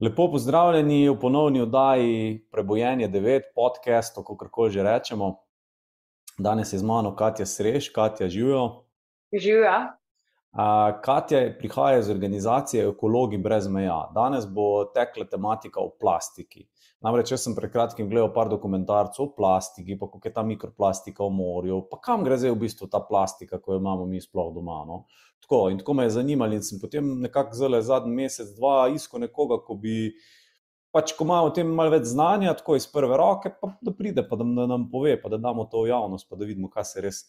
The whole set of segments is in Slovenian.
Lepo pozdravljeni v ponovni oddaji Prebojenje 9, podcast, kako koli že rečemo. Danes je z mano Katja Srež, Katja živijo. Živijo. Katja prihaja iz organizacije Ekologi brez meja. Danes bo tekla tematika o plastiki. Namreč, jaz sem pred kratkim gledal par dokumentarcev o plastiki, pa kako je ta mikroplastika v morju, pa kam gre zdaj v bistvu ta plastika, ko jo imamo mi sploh doma. No? Tako, in tako me je zanimalo, in sem potem nekako zelo zadnji mesec, dva, iskal nekoga, ko bi, pač, ko ima o tem malo več znanja, tako iz prve roke, pa da pride, pa da, da nam pove, pa da damo to v javnost, pa da vidimo, kaj se res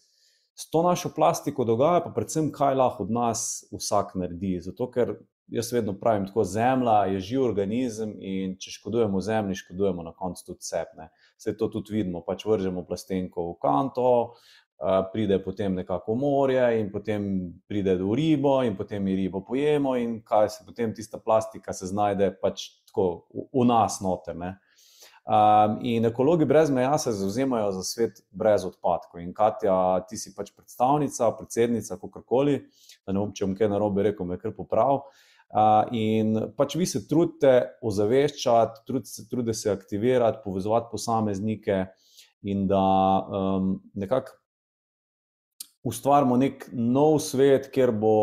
s to našo plastiko dogaja, pa predvsem, kaj lahko od nas vsak naredi. Zato, ker jaz vedno pravim, tako zemlja je živ organizem in če škodujemo zemlji, škodujemo na koncu tudi sebe. Vse to tudi vidimo, pač vržemo plastenko v kanto, pride potem nekako morje, in potem pride do ribo, in potem mi ribo pojemo, in kaj se potem tista plastika se znajde pač tako v, nas noter. Um, in ekologi brez meja se zauzemajo za svet brez odpadkov. In Katja, ti si pač predstavnica, predsednica, kako koli, da ne bom če bom kaj narobe rekel, me kar poprav. In pač vi se trudite ozaveščati, trudite se, trudite se aktivirati, povezovati posameznike in da um, nekako ustvarimo nek nov svet, kjer bo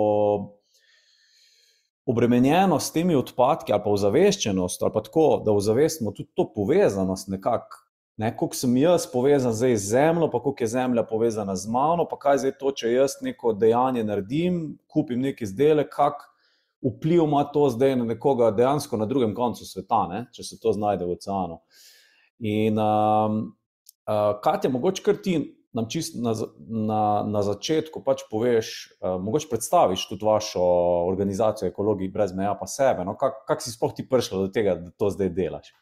obremenjeno s temi odpadki, ali pa ozaveščenost, ali pa tako, da ozavestimo tudi to povezanost nekako. Ne, kako sem jaz povezan z zemljo, pa kako je zemlja povezana z mano, pa kaj zdaj to, če jaz neko dejanje naredim, kupim neki izdelek, kak vpliv ima to zdaj na nekoga dejansko na drugem koncu sveta, ne, če se to znajde v oceanu. In um, uh, Katja, mogoče kar ti nam čist na, na, na začetku pač poveš, uh, mogoče predstaviš tudi vašo organizacijo Ekologi brez meja pa sebe. No? Kak si sploh ti prišla do tega, da to zdaj delaš?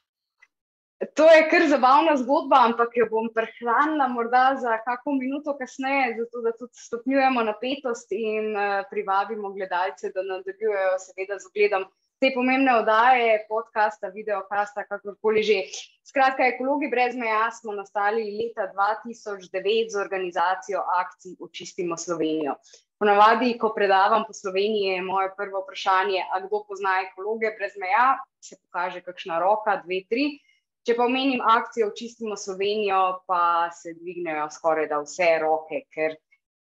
To je kar zabavna zgodba, ampak jo bom prehranila morda za kakšno minuto kasneje, zato da tudi stopnjujemo napetost in uh, privabimo gledalce, da nadaljujejo, seveda, z ogledom te pomembne oddaje, podcasta, videokasta, kakorkoli že. Skratka, ekologi brez meja smo nastali leta 2009 z organizacijo akcij Očistimo Slovenijo. Ponavadi, ko predavam po Sloveniji, je moje prvo vprašanje, a kdo pozna ekologe brez meja, se pokaže kakšna roka, dve, tri. Če pa omenim akcijo Očistimo Slovenijo, pa se dvignejo skoraj da vse roke, ker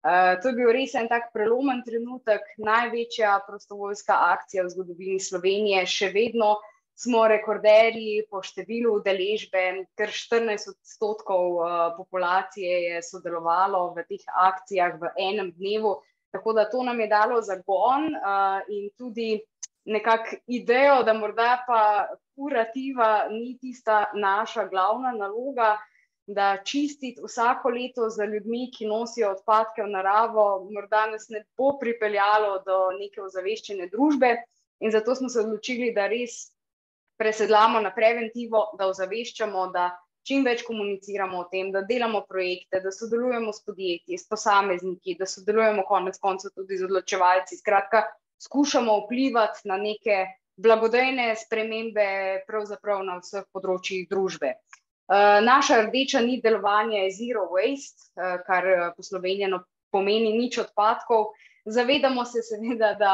Eh, to je bil res en tak prelomen trenutek, največja prostovoljska akcija v zgodovini Slovenije, še vedno smo rekorderji po številu udeležbe, ker 14 odstotkov uh, populacije je sodelovalo v teh akcijah v enem dnevu. Tako da to nam je dalo zagon uh, in tudi nekako idejo, da morda pa kurativa ni tista naša glavna naloga da čistiti vsako leto za ljudmi, ki nosijo odpadke v naravo, morda nas ne bo pripeljalo do neke ozaveščene družbe. In zato smo se odločili, da res presedlamo na preventivo, da ozaveščamo, da čim več komuniciramo o tem, da delamo projekte, da sodelujemo s podjetji, s posamezniki, da sodelujemo konec koncev tudi z odločevalci. Skratka, skušamo vplivati na neke blagodejne spremembe, pravzaprav na vseh področjih družbe. Eh, naša rdeča nit delovanja je zero waste, uh, kar eh, poslovenjeno pomeni nič odpadkov. Zavedamo se, seveda, da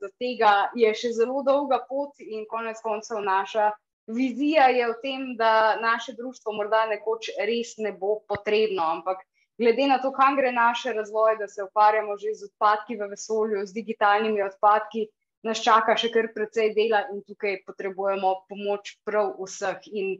do tega je še zelo dolga pot, in konec koncev naša vizija je v tem, da naše društvo morda nekoč res ne bo potrebno. Ampak glede na to, kam gre naš razvoj, da se ukvarjamo že z odpadki v vesolju, z digitalnimi odpadki, nas čaka še kar precej dela in tukaj potrebujemo pomoč prav vseh. In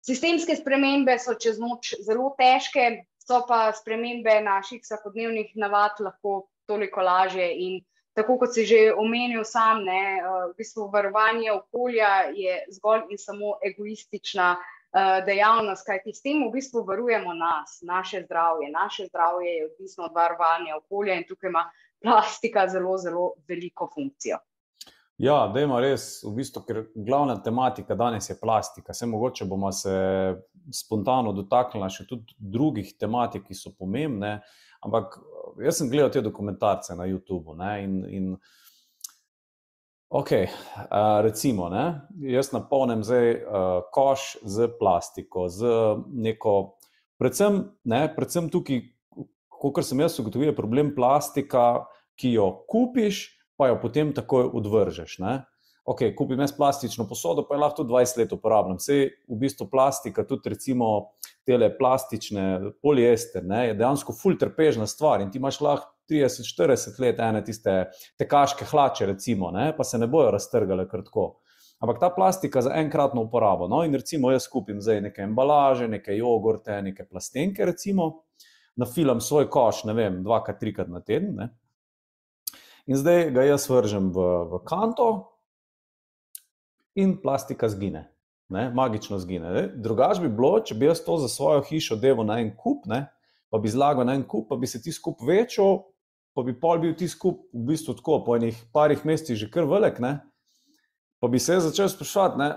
Sistemske spremembe so čez noč zelo težke, so pa spremembe naših vsakodnevnih navad lahko toliko lažje. In tako kot si že omenil, sam, ne, eh, v bistvu varovanje okolja je zgolj in samo egoistična dejavnost, kajti s tem v bistvu varujemo nas, naše zdravje. Naše zdravje je odvisno od varovanja okolja in tukaj ima plastika zelo, zelo veliko funkcijo. Ja, da ima res, v bistvu, ker glavna tematika danes je plastika. Vse mogoče bomo se spontano dotaknili še tudi drugih tematik, ki so pomembne. Ampak jaz sem gledal te dokumentarce na YouTubu. Ne, in, in, ok, uh, recimo, ne, jaz napolnim zdaj uh, koš z plastiko, z neko, predvsem, ne, predvsem tukaj, kot sem jaz ugotovil, je problem plastika, ki jo kupiš pa jo potem takoj odvržeš. Ne? ok, kupim jaz plastično posodo, pa je lahko tudi 20 let uporabljam. Vse v bistvu plastika, tudi recimo tele plastične, poliester, ne, je dejansko fulterpežna stvar in ti imaš lahko 30-40 let ene tiste tekaške hlače, recimo, ne, pa se ne bojo raztrgale kratko. Ampak ta plastika za enkratno uporabo. No, in recimo jaz kupim zdaj neke embalaže, neke jogurte, neke plastenke, recimo, nafilam svoj koš, ne vem, dvakrat, trikrat na teden. Ne. In zdaj ga jaz vržem v, v kanto, in plastika zgine, ne? magično zgine. Drugač bi bilo, če bi jaz to za svojo hišo delal na en kup, ne? pa bi zlagal na en kup, pa bi se ti skup večal, pa bi pol bil ti skup v bistvu tako, po enih parih mesecih že kar velik, ne? pa bi se začel sprašovati, ne?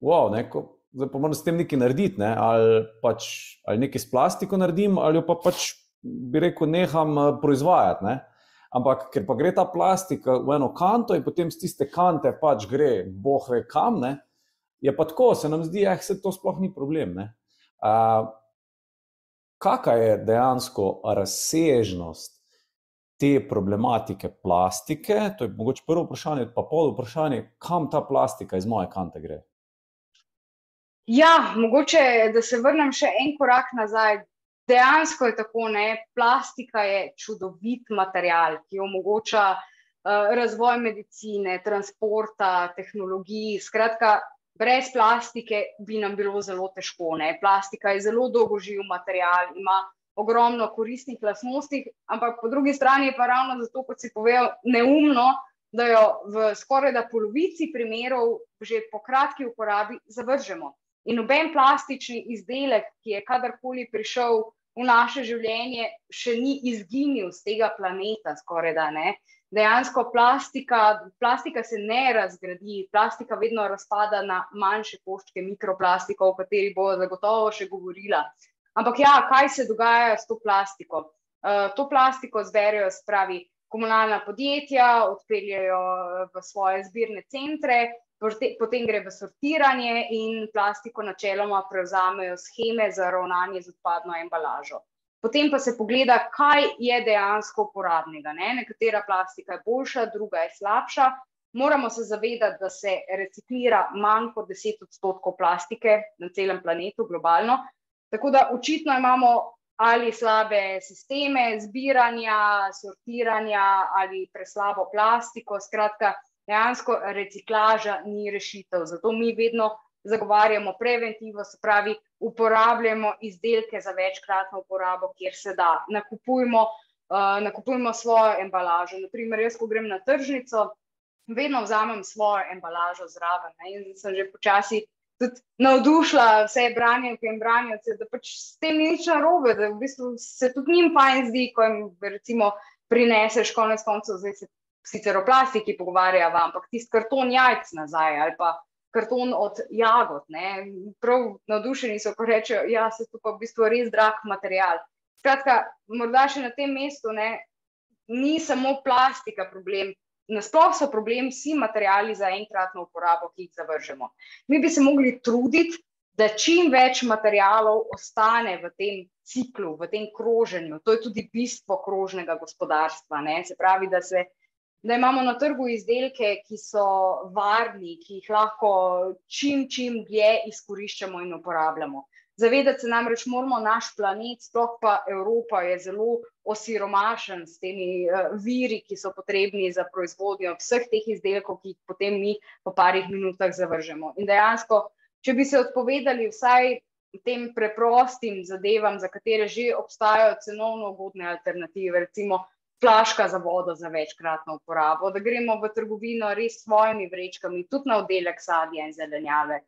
wow, neko. Zdaj pa moram s tem nekaj narediti, ne? ali, pač, ali nekaj s plastiko naredim, ali pa pač bi rekel, neham eh, proizvajati. Ne? Ampak, ker pa gre ta plastika v eno kanto in potem z tiste kante pač gre, boh ve kam, ne, je pa tako, se nam zdi, da eh, se to sploh ni problem. Uh, Kakšna je dejansko razsežnost te problematike plastike? To je mogoče prvo vprašanje, pa pol vprašanje, kam ta plastika iz moje kante gre. Ja, mogoče, da se vrnem še en korak nazaj, dejansko je tako, ne? plastika je čudovit material, ki omogoča uh, razvoj medicine, transporta, tehnologij. Skratka, brez plastike bi nam bilo zelo težko. Ne? Plastika je zelo dolgoživ material, ima ogromno koristnih lastnosti, ampak po drugi strani je pa ravno zato, kot si povedal, neumno. Da jo v skoraj da polovici primerov, že po kratki uporabi, zavržemo. In noben plastični izdelek, ki je kadarkoli prišel v naše življenje, še ni izginil z tega planeta, skoraj da ne. Dejansko plastika, plastika se ne razgradi, plastika vedno razpada na manjše koščke mikroplastiko, o kateri bo zagotovo še govorila. Ampak ja, kaj se dogaja s to plastiko? Uh, to plastiko zberijo, spravi, komunalna podjetja, odpeljajo v svoje zbirne centre, potem gre v sortiranje in plastiko načeloma prevzamejo scheme za ravnanje z odpadno embalažo. Potem pa se pogleda, kaj je dejansko uporabnega. Ne? Nekatera plastika je boljša, druga je slabša. Moramo se zavedati, da se reciklira manj kot 10 odstotkov plastike na celem planetu, globalno. Tako da očitno imamo ali slabe sisteme zbiranja, sortiranja, ali preslabo plastiko. Skratka, dejansko reciklaža ni rešitev. Zato mi vedno zagovarjamo preventivo, se pravi, uporabljamo izdelke za večkratno uporabo, kjer se da. Nakupujmo, uh, nakupujmo svojo embalažo. Naprimer, jaz, ko grem na tržnico, vedno vzamem svojo embalažo zraven. Ne? In sem že počasi. Tudi navdušila vse branjenke in branjence, da pač s tem ni nič narobe, da v bistvu se tudi njim fajn zdi, ko jim recimo prineseš konec koncev, zdaj se sicer o plastiki pogovarjava, ampak tisti karton jajc nazaj ali pa karton od jagod. Ne? Prav navdušeni so, ko rečejo, ja, se to pa v bistvu res drag material. Skratka, morda še na tem mestu ne, ni samo plastika problem. Nasploh so problem vsi materiali za enkratno uporabo, ki jih zavržemo. Mi bi se mogli truditi, da čim več materijalov ostane v tem ciklu, v tem kroženju. To je tudi bistvo krožnega gospodarstva. Ne? Se pravi, da se da imamo na trgu izdelke, ki so varni, ki jih lahko čim, čim dlje izkoriščamo in uporabljamo. Zavedati se namreč moramo, naš planet, sploh pa Evropa, je zelo osiromašen s temi uh, viri, ki so potrebni za proizvodnjo vseh teh izdelkov, ki jih potem mi po parih minutah zavržemo. In dejansko, če bi se odpovedali vsaj tem preprostim zadevam, za katere že obstajajo cenovno ugodne alternative, recimo flaška za vodo za večkratno uporabo, da gremo v trgovino res s svojimi vrečkami, tudi na oddelek sadja in zelenjave.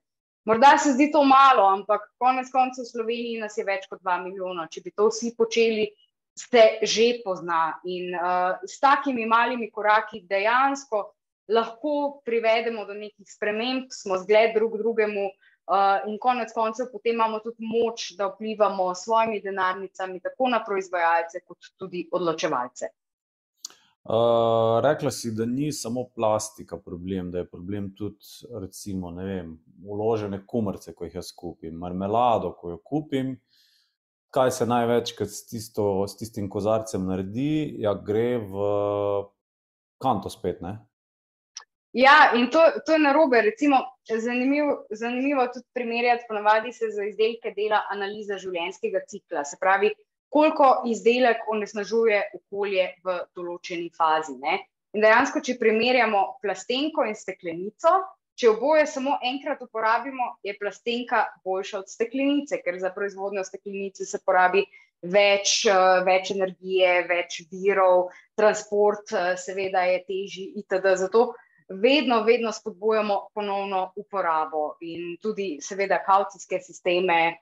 Morda se zdi to malo, ampak konec koncev v Sloveniji nas je več kot 2 milijona. Če bi to vsi počeli, se že pozna. In uh, s takimi malimi koraki dejansko lahko privedemo do nekih sprememb, smo zgled drug drugemu, uh, in konec koncev, potem imamo tudi moč, da vplivamo s svojimi denarnicami, tako na proizvajalce, kot tudi odločevalce. Uh, rekla si, da ni samo plastika problem, da je problem tudi, recimo, vem, uložene kumrce, ko jih jaz kupim, marmelado, ko jo kupim. Kaj se največkrat s, s tistim kozarcem naredi, ja, gre v kanto spet. Ne? Ja, in to, to je narobe. Recimo, zanimivo, zanimivo tudi primerjati, ponovadi se za izdelke dela analiza življenjskega cikla. Se pravi, koliko izdelek onesnažuje okolje v določeni fazi. Ne? In dejansko, če primerjamo plastenko in steklenico, če oboje samo enkrat uporabimo, je plastenka boljša od steklenice, ker za proizvodnjo steklenice se porabi več, uh, več energije, več virov, transport, uh, seveda, je težji, itd. Zato vedno, vedno spodbujamo ponovno uporabo in tudi, seveda, kaucijske sisteme,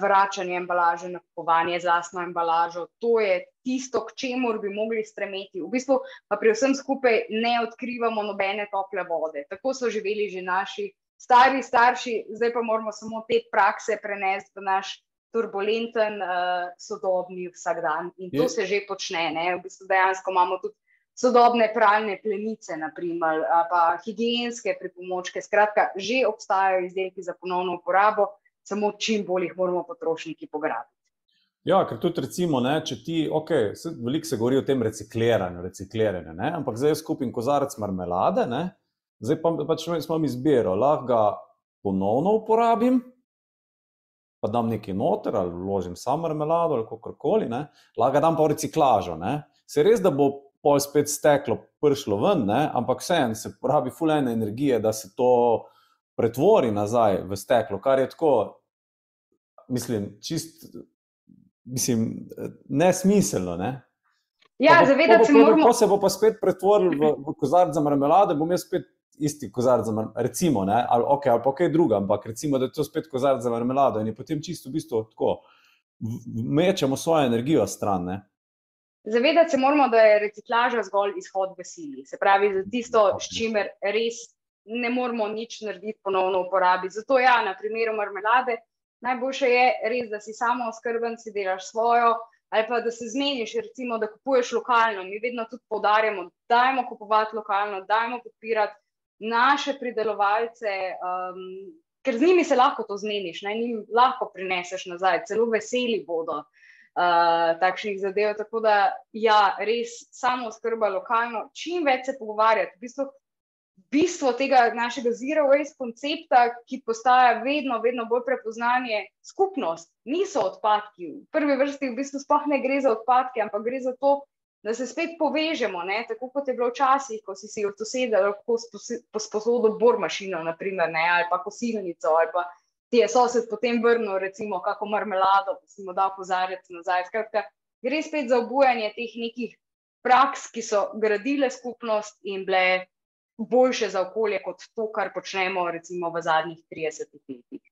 vračanje embalaže, nakupovanje z lastno embalažo. To je tisto, k čemu bi mogli stremeti. V bistvu pa pri vsem skupaj ne odkrivamo nobene tople vode. Tako so živeli že naši. Stari, starši, zdaj pa moramo samo te prakse prenesti v naš turbulenten, uh, sodobni vsakdan. In to je. se že počne. Ne? V bistvu dejansko imamo tudi sodobne pralne plenice, naprimer, pa higijenske pripomočke. Skratka, že obstajajo izdelki za ponovno uporabo, samo čim bolj jih moramo potrošniki pograbiti. Ja, ker tudi, recimo, ne, če ti, ok, veliko se govori o tem recikliranju, recikliranju ne, ampak zdaj skupim kozarec marmelade, ne, zdaj pa pač imam izbiro, lahko ga ponovno uporabim, pa dam nekaj noter ali vložim samo marmelado ali kako koli, lahko dam pa v reciklažo. Ne? Se res, da bo pol spet steklo, prišlo ven, ne? ampak vseeno se porabi fulene energije, da se to pretvori nazaj v steklo, kar je tako, mislim, čist, mislim, nesmiselno. Ne? Ja, zavedati se moramo. Ko se bo pa spet pretvoril v, v kozarc za marmelade, bom jaz spet isti kozarc za marmelado, recimo, ne, ali, okay, ali pa kaj druga, ampak recimo, da je to spet kozarc za marmelado in je potem čisto v bistvu tako, mečemo svojo energijo stran. Ne. Zavedati se moramo, da je reciklaža zgolj izhod v sili. Se pravi, za tisto, s čimer res ne moramo nič narediti, ponovno uporabiti. Zato, ja, na primeru marmelade, najboljše je res, da si samo oskrben, si delaš svojo, ali pa da se zmeniš, recimo, da kupuješ lokalno. Mi vedno tudi podarjamo, da dajmo kupovati lokalno, dajmo podpirati naše pridelovalce, um, ker z njimi se lahko to zmeniš, ne, njim lahko prineseš nazaj, celo veseli bodo uh, takšnih zadev. Tako da, ja, res samo skrba lokalno, čim več se pogovarjati. V bistvu, bistvo tega našega zero waste koncepta, ki postaja vedno, vedno bolj prepoznanje, skupnost, niso odpadki. V prvi vrsti v bistvu sploh ne gre za odpadke, ampak gre za to, da se spet povežemo, ne? tako kot je bilo včasih, ko si si od soseda lahko posposodil bor mašino, naprimer, ali pa kosilnico, ali pa ti je sosed potem vrnil, recimo, kako marmelado, pa si mu dal pozarec nazaj. Skratka, gre spet za obujanje teh nekih praks, ki so gradile skupnost in bile boljše za okolje kot to, kar počnemo recimo v zadnjih 30 letih.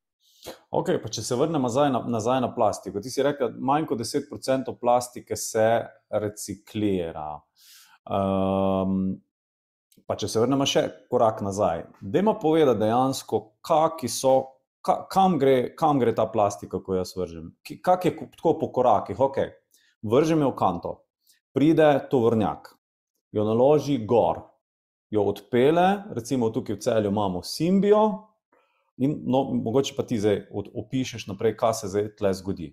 Okay, če se vrnemo nazaj na, nazaj na plastiko, ti si rekel, da manj kot 10% plastike se reciklira. Um, pa če se vrnemo še korak nazaj, da ima povedati dejansko, so, ka, kam, gre, kam gre ta plastika, ko jaz vržem. Kaj je tako po korakih? Okay, vržem jo v kanto, pride tovrnjak, jo naloži gor, jo odpele, recimo tukaj v celju imamo simbijo. In no, mogoče pa ti zdaj opišeš naprej, kaj se zdaj tle zgodi.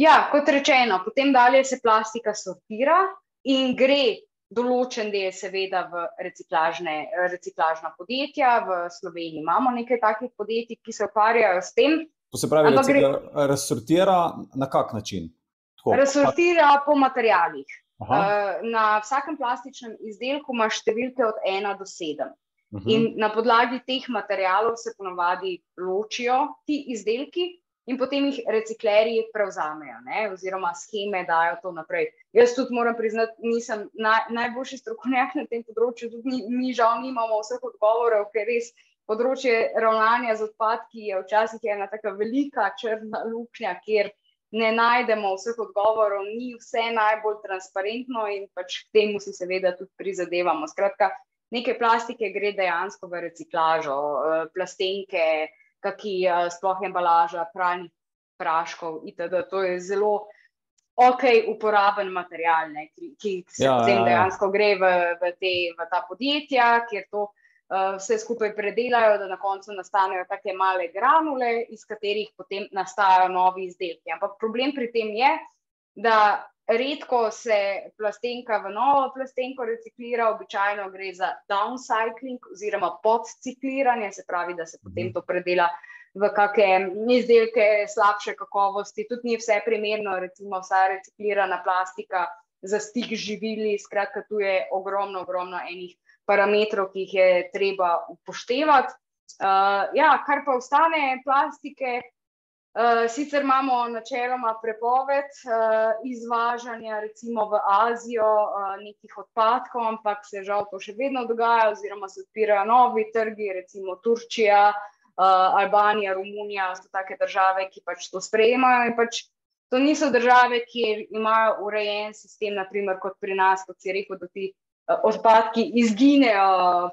Ja, kot rečeno, potem dalje se plastika sortira in gre določen del, seveda, v reciklažna podjetja. V Sloveniji imamo nekaj takih podjetij, ki se ukvarjajo s tem. To se pravi, da se razsortira na kak način? Tako, razsortira po materijalih. Aha. Eh, na vsakem plastičnem izdelku ima številke od 1 do 7. -huh. In na podlagi teh materijalov se ponovadi ločijo ti izdelki, in potem jih reciklerji prevzamejo, ne? oziroma scheme dajo to naprej. Jaz tudi moram priznati, nisem naj, najboljši strokovnjak na tem področju, tudi mi, mi žal nimamo vseh odgovorov, ker res. Področje ravnanja z odpadki je včasih ena tako velika črna luknja, kjer ne najdemo vseh odgovorov, ni vse najbolj transparentno in pač k temu si seveda tudi prizadevamo. Skratka, nekaj plastike gre dejansko v reciklažo, eh, plastenke, kaki eh, sploh embalaža, pralnih praškov itd. To je zelo ok, uporaben material, ne, ki, ki se ja, potem ja, ja. dejansko gre v, v, te, v ta podjetja, kjer to. Uh, vse skupaj predelajo, da na koncu nastanejo tako male granule, iz katerih potem nastajajo novi izdelki. Ampak problem pri tem je, da redko se plastenka v novo plastenko reciklira, običajno gre za downcycling oziroma podcikliranje, se pravi, da se potem mhm. to predela v kakšne izdelke slabše kakovosti. Tudi ni vse primerno, recimo vsa reciklirana plastika za stik živili, skratka, tu je ogromno, ogromno enih parametrov, ki jih je treba upoštevati. Uh, ja, kar pa ostane plastike, uh, sicer imamo načeloma prepoved uh, izvažanja, recimo v Azijo, uh, nekih odpadkov, ampak se žal to še vedno dogaja, oziroma se odpirajo novi trgi, recimo Turčija, uh, Albanija, Romunija, so take države, ki pač to sprejemajo. Pač to niso države, ki imajo urejen sistem, naprimer kot pri nas, kot si rekel, da ti odpadki izginejo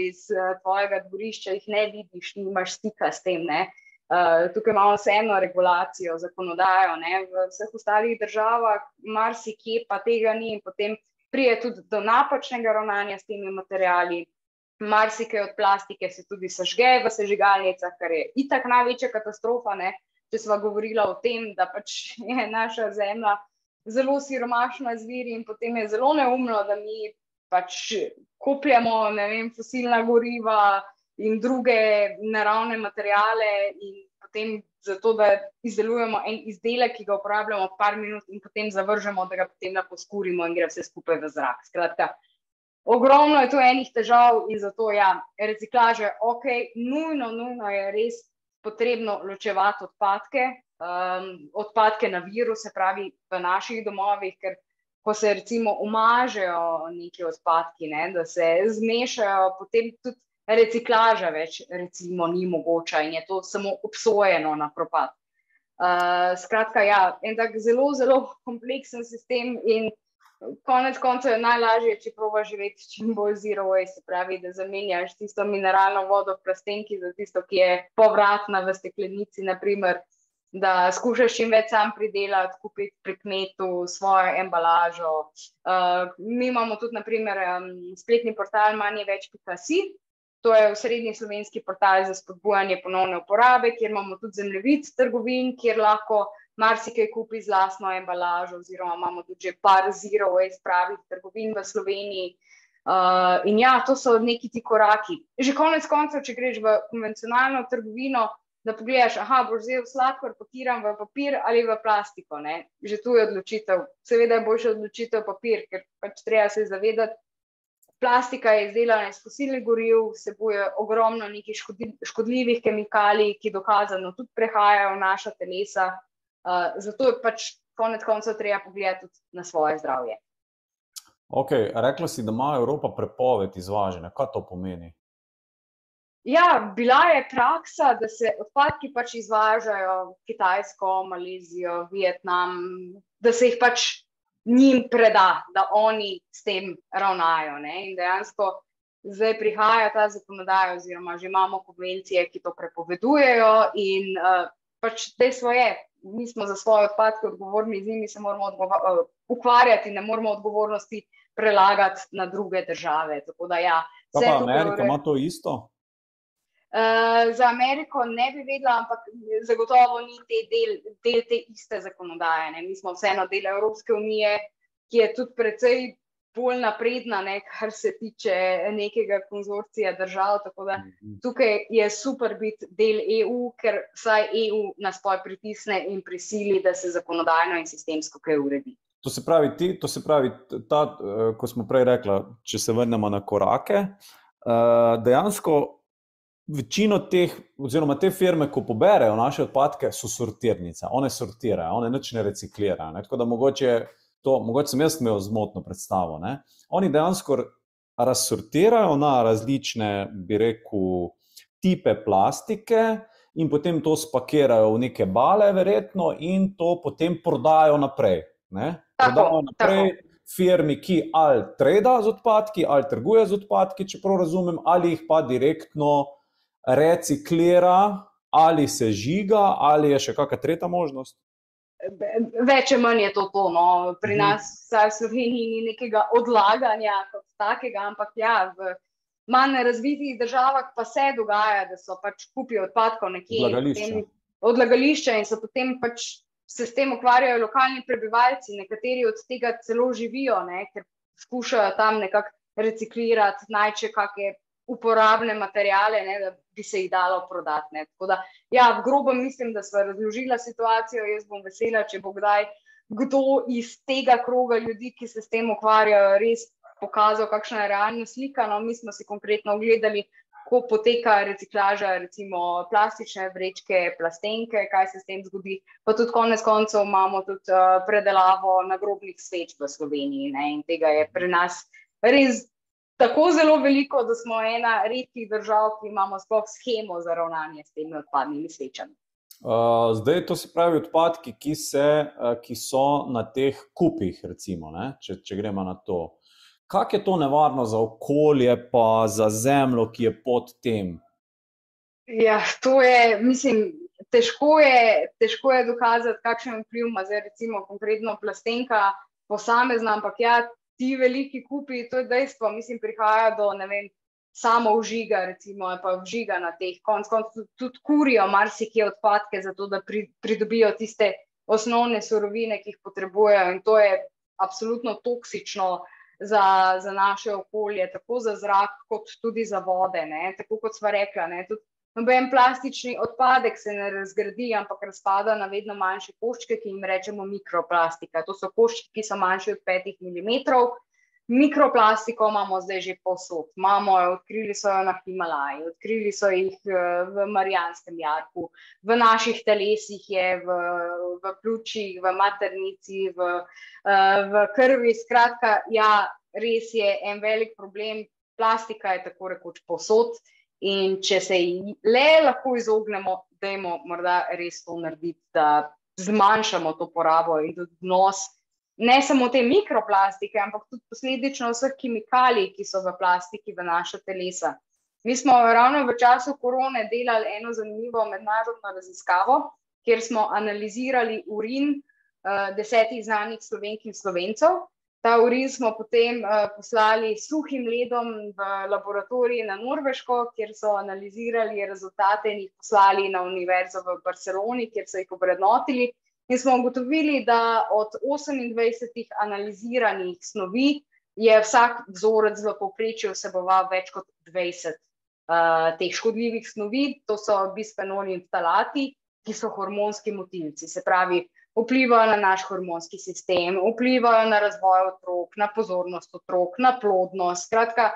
iz uh, tvojega dvorišča, jih ne vidiš, nimaš stika s tem. Uh, tukaj imamo vseeno regulacijo, zakonodajo, ne? v vseh ostalih državah, marsikje pa tega ni, in potem prije tudi do napačnega ravnanja s temi materijali. Marsikaj od plastike se tudi sežge v sežigalnicah, kar je itak največja katastrofa. Ne? Če smo govorili o tem, da pač je naša zemlja zelo siromašna zviri in potem je zelo neumno, da mi pač kupujemo vem, fosilna goriva in druge naravne materijale in potem zato, da izdelujemo en izdelek, ki ga uporabljamo par minut in potem zavržemo, da ga potem poskurimo in gre vse skupaj v zrak. Skratka, ogromno je tu enih težav in zato ja, reciklaže, ok, nujno, nujno je res potrebno ločevati odpadke, um, odpadke na viru, se pravi v naših domovih, ker ko se recimo umažejo neki odpadki, ne, da se zmešajo, potem tudi reciklaža več recimo, ni mogoča in je to samo obsojeno na propad. Uh, skratka, ja, en tak zelo, zelo kompleksen sistem in konec koncev je najlažje, če proba živeti čim bolj zero waste, se pravi, da zamenjaš tisto mineralno vodo v plastenki za tisto, ki je povratna v steklenici, naprimer, da skušaš čim več sam pridelati, kupiti pri kmetu svojo embalažo. Uh, mi imamo tudi, naprimer, um, spletni portal Manje več Pikasi. To je srednji slovenski portal za spodbujanje ponovne uporabe, kjer imamo tudi zemljevid trgovin, kjer lahko marsikaj kupi z lastno embalažo, oziroma imamo tudi že par zero waste pravih trgovin v Sloveniji. Uh, in ja, to so neki ti koraki. Že konec koncev, če greš v konvencionalno trgovino, da pogledaš, aha, boš vzel sladkor, pakiran v papir ali v plastiko. Ne? Že tu je odločitev. Seveda je boljša odločitev papir, ker pač treba se zavedati, plastika je izdelana iz fosilnih goriv, vsebuje ogromno nekih škodljivih kemikalij, ki dokazano tudi prehajajo v naša telesa. Uh, zato je pač konec koncev treba pogledati tudi na svoje zdravje. Ok, rekla si, da ima Evropa prepoved izvažanja. Kaj to pomeni? Ja, bila je praksa, da se odpadki pač izvažajo v Kitajsko, Malezijo, Vietnam, da se jih pač njim preda, da oni s tem ravnajo. Ne? In dejansko zdaj prihaja ta zakonodaja, oziroma že imamo konvencije, ki to prepovedujejo. In uh, pač dejstvo je, mi smo za svoje odpadke odgovorni, z njimi se moramo uh, ukvarjati, ne moramo odgovornosti prelagati na druge države. Tako da, ja, pa Amerika ima to isto. Uh, za Ameriko ne bi vedela, ampak zagotovo ni te del, del te iste zakonodaje. Ne. Mi smo vseeno del Evropske unije, ki je tudi precej bolj napredna, ne, kar se tiče nekega konzorcija držav. Tako da mhm. tukaj je super biti del EU, ker vsaj EU nas poj pritisne in prisili, da se zakonodajno in sistemsko kaj uredi. To se pravi, ti, to se pravi ta, uh, ko smo prej rekli, če se vrnemo na korake, uh, dejansko večino teh, oziroma te firme, ko poberajo naše odpadke, so sortirnice, one sortirajo, one nič ne reciklirajo. Ne? Tako da mogoče, to, mogoče sem jaz imel zmotno predstavo. Ne? Oni dejansko razsortirajo na različne, bi rekel, tipe plastike. In potem to spakirajo v neke bale, verjetno, in to potem prodajo naprej. Prodajo naprej tako. firmi, ki ali trada z odpadki, ali trguje z odpadki, če prav razumem, ali jih pa direktno reciklira ali se žiga, ali je še kakšna tretja možnost? Več ali manj je to to. No. Pri mhm. nas v Sloveniji ni nekega odlaganja kot takega, ampak ja, v manj razvitih državah pa se dogaja, da so pač kupijo odpadkov nekje. Odlagališča. Odlagališča in so potem pač se s tem ukvarjajo lokalni prebivalci, nekateri od tega celo živijo, ne, ker skušajo tam nekako reciklirati, najče kakšne uporabne materijale, ne, da bi se jih dalo prodati. Ne. Tako da, ja, v grobem mislim, da smo razložili situacijo. Jaz bom vesela, če bo kdaj kdo iz tega kroga ljudi, ki se s tem ukvarjajo, res pokazal, kakšna je realna slika. No, mi smo si konkretno ogledali, kako poteka reciklaža, recimo plastične vrečke, plastenke, kaj se s tem zgodi. Pa tudi konec koncev imamo tudi uh, predelavo nagrobnih sveč v Sloveniji ne? in tega je pri nas res tako zelo veliko, da smo ena redkih držav, ki imamo sploh schemo za ravnanje s temi odpadnimi svečami. Uh, zdaj, to se pravi odpadki, ki, se, uh, ki so na teh kupih, recimo, če, če gremo na to. Kako je to nevarno za okolje, pa za zemljo, ki je pod tem? Ja, to je, mislim, težko je, težko je dokazati, kakšen vpliv ima zdaj, recimo, konkretno plastenka, posamezna, ampak ja, ti veliki kupi, to je dejstvo, mislim, prihaja do ne vem. Samo užiga, recimo, pa užiga na teh konc, konc, tudi, tudi kurijo marsikje odpadke, zato da pri, pridobijo tiste osnovne surovine, ki jih potrebujejo, in to je absolutno toksično za, za naše okolje, tako za zrak, kot tudi za vode. Ne? Tako kot smo rekli, Noben plastični odpadek se ne razgradi, ampak razpada na vedno manjše koščke, ki jim rečemo mikroplastika. To so koščki, ki so manjši od 5 mm. Mikroplastiko imamo zdaj že povsod. Imamo odkrili so jo na Himalaji, odkrili so jih eh, v Marijanskem jarku, v naših telesih je, v, v pljučih, v maternici, v, eh, v krvi. Skratka, ja, res je en velik problem. Plastika je tako rekoč povsod. In če se le lahko izognemo, da je morda res to narediti, da zmanjšamo to porabo in tudi vnos ne samo te mikroplastike, ampak tudi posledično vseh kemikalij, ki so v plastiki v naša telesa. Mi smo ravno v času korone delali eno zanimivo mednarodno raziskavo, kjer smo analizirali urin uh, desetih znanih slovenk in slovencev. Ta urin smo potem uh, poslali suhim ledom v laboratorij na Norveško, kjer so analizirali rezultate in jih poslali na Univerzo v Barceloni, kjer so jih obrednotili. In smo ugotovili, da od 28 analiziranih snovi je vsak vzorec v povprečju vseboval več kot 20 uh, eh, teh škodljivih snovi, to so bisfenoli in ftalati, ki so hormonski motilci. Se pravi, vplivajo na naš hormonski sistem, vplivajo na razvoj otrok, na pozornost otrok, na plodnost. Skratka,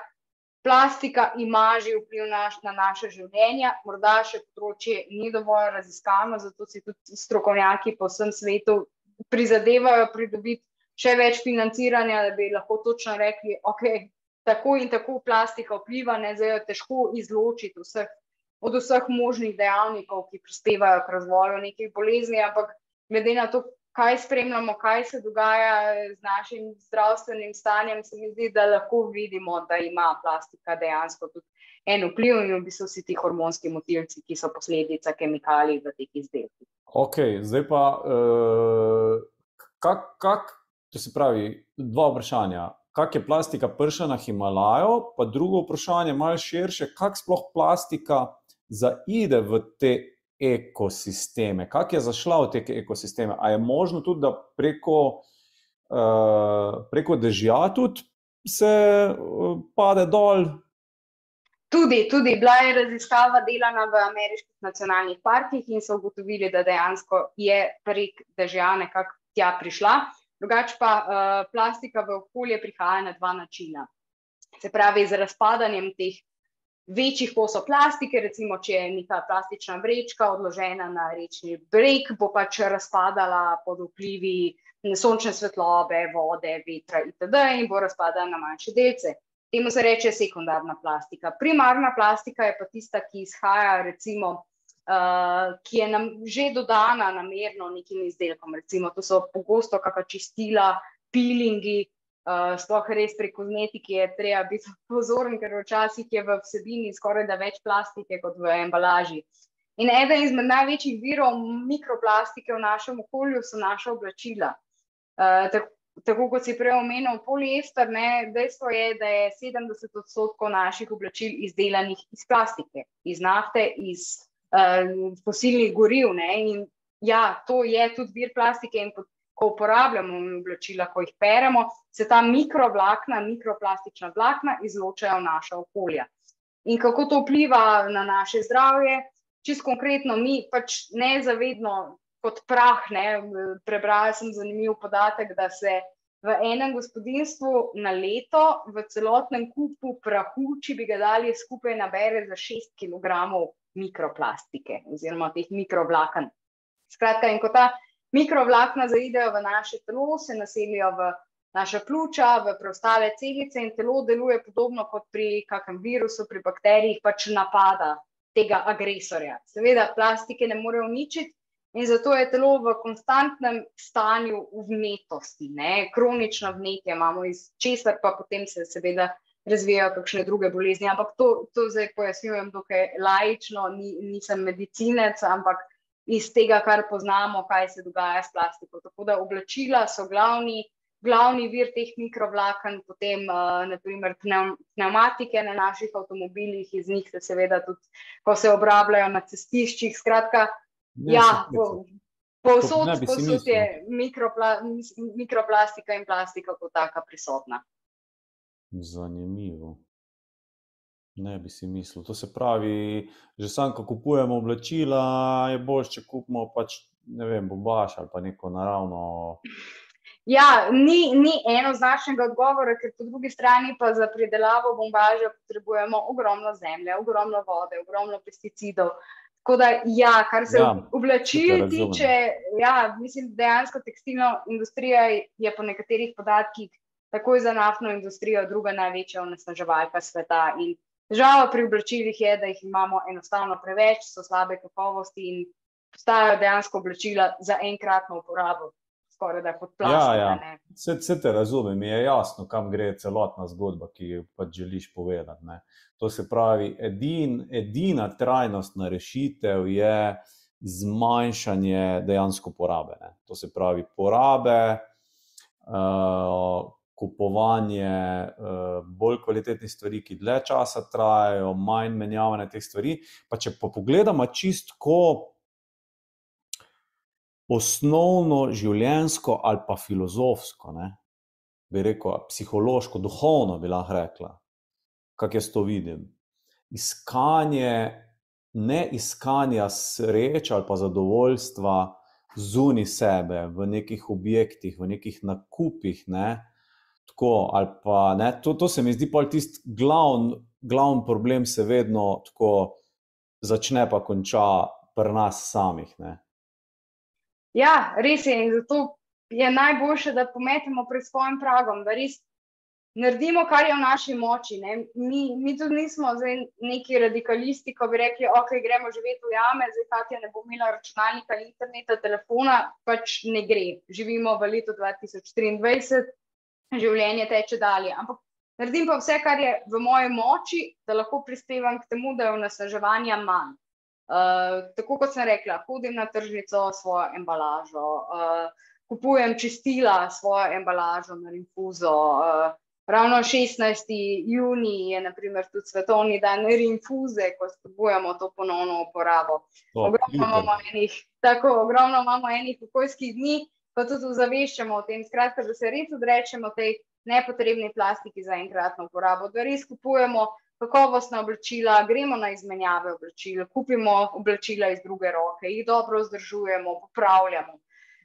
plastika ima že vpliv naš, na naše življenje, morda še področje ni dovolj raziskano, zato si tudi strokovnjaki po vsem svetu prizadevajo pridobiti še več financiranja, da bi lahko točno rekli, ok. Tako in tako plastika vpliva, ne zdaj je težko izločiti vseh, od vseh možnih dejavnikov, ki prispevajo k razvoju nekih bolezni, ampak glede na to, kaj spremljamo, kaj se dogaja z našim zdravstvenim stanjem, se mi zdi, da lahko vidimo, da ima plastika dejansko tudi en vpliv in v bistvu vsi ti hormonski motilci, ki so posledica kemikalij v teh izdelkih. Ok, zdaj pa, uh, kak, kak, to se pravi, dva vprašanja. Kak je plastika prša na Himalajo, pa drugo vprašanje, malo širše, kak sploh plastika zaide v te ekosisteme. Kako je zašla v te ekosisteme? A je možno tudi, da preko, uh, preko dežja tudi se uh, pade dol? Tudi, tudi bila je raziskava delana v ameriških nacionalnih parkih in so ugotovili, da dejansko je prek dežja nekako tja prišla. Drugače pa uh, plastika v okolje prihaja na dva načina. Se pravi, z razpadanjem teh večjih kosov plastike, recimo, če je neka plastična vrečka odložena na rečni breg, bo pač razpadala pod vplivi sončne svetlobe, vode, vetra itd. in bo razpadala na manjše delce. Temu se reče sekundarna plastika. Primarna plastika je pa tista, ki izhaja, recimo, uh, ki je nam že dodana namerno nekim izdelkom. Recimo, to so pogosto kakšna čistila, pilingi, Uh, sploh res pri kozmetiki je treba biti pozoren, ker včasih je v vsebini skoraj da več plastike kot v embalaži. In eden izmed največjih virov mikroplastike v našem okolju so naša oblačila. Uh, tako, tako kot si prej omenil, poliester, ne, dejstvo je, da je 70 odstotkov naših oblačil izdelanih iz plastike, iz nafte, iz uh, fosilnih goriv. Ne, in ja, to je tudi vir plastike in ko uporabljamo oblačila, ko jih peremo, se ta mikrovlakna, mikroplastična vlakna izločajo v naša okolja. In kako to vpliva na naše zdravje? Čisto konkretno, mi pač nezavedno kot prah, ne, prebrala sem zanimiv podatek, da se v enem gospodinstvu na leto v celotnem kupu prahu, če bi ga dali skupaj, nabere za 6 kg mikroplastike oziroma teh mikrovlaken. Skratka, in ko ta mikrovlakna zaidejo v naše telo, se naselijo v naša pljuča, v preostale celice in telo deluje podobno kot pri kakem virusu, pri bakterijih, pač napada tega agresorja. Seveda, plastike ne more uničiti. In zato je telo v konstantnem stanju vnetosti, ne? kronično vnetje imamo, iz česar pa potem se seveda razvijajo kakšne druge bolezni. Ampak to, to zdaj pojasnjujem dokaj lajično, Ni, nisem medicinec, ampak iz tega, kar poznamo, kaj se dogaja s plastiko. Tako da oblačila so glavni, glavni vir teh mikrovlaken, potem uh, naprimer pneumatike na naših avtomobilih, iz njih se seveda tudi, ko se obrabljajo na cestiščih. Skratka, ne, ja, povsod po je mikropla, mikroplastika in plastika kot taka prisotna. Zanimivo. Ne bi si mislil. To se pravi, že sam, ko kupujemo oblačila, je bolj, če kupimo pač, ne vem, bombaž ali pa neko naravno. Ja, ni, ni enoznačnega odgovora, ker po drugi strani pa za pridelavo bombaža potrebujemo ogromno zemlje, ogromno vode, ogromno pesticidov. Tako da, ja, kar se ja, oblačil tiče, ja, mislim, dejansko tekstilna industrija je po nekaterih podatkih takoj za naftno industrijo druga največja onesnaževalka sveta. In Žal pri oblačilih je, da jih imamo enostavno preveč, so slabe kakovosti in postajajo dejansko oblačila za enkratno uporabo. Da ja, ja. Vse, vse te razumem, mi je jasno, kam gre celotna zgodba, ki jo pač želiš povedati. Ne. To se pravi, edin, edina trajnostna rešitev je zmanjšanje dejansko porabe. Ne. To se pravi, porabe, uh, kupovanje uh, bolj kvalitetnih stvari, ki dlje časa trajajo, manj menjavanja teh stvari. Pa če pa pogledamo čistko osnovno življenjsko ali pa filozofsko, ne, bi rekel, psihološko, duhovno bi lahko rekla, kako jaz to vidim. Iskanje, ne iskanja sreče ali pa zadovoljstva zunaj sebe, v nekih objektih, v nekih nakupih, ne, Tako, pa ne, to, to se mi zdi pa tisti glavni glavn problem, se vedno tako začne, pa konča pri nas samih. Ne. Ja, res je. In zato je najboljše, da pometemo pred svojim pragom, da res naredimo, kar je v naši moči. Mi, mi tudi nismo neki radikalisti, ko bi rekli, ok, gremo živeti v jame, zdaj Katja ne bo imela računalnika, interneta, telefona, pač ne gre. Živimo v letu 2023 življenje teče dalje. Ampak naredim pa vse, kar je v moji moči, da lahko prispevam k temu, da je vnasaževanja manj. Uh, tako kot sem rekla, hodim na tržnico svojo embalažo, uh, kupujem čistila svojo embalažo na infuzo. Uh, ravno 16. juni je naprimer, tudi svetovni dan infuze, ko spodbujamo to ponovno uporabo. Ogromno imamo enih, tako ogromno imamo enih pokojskih dni, pa tudi ozaveščamo o tem, skratka, da se res odrečemo tej nepotrebni plastiki za enkratno uporabo, da res kupujemo kakovostna oblačila, gremo na izmenjave oblačil, kupimo oblačila iz druge roke, jih dobro vzdržujemo, popravljamo.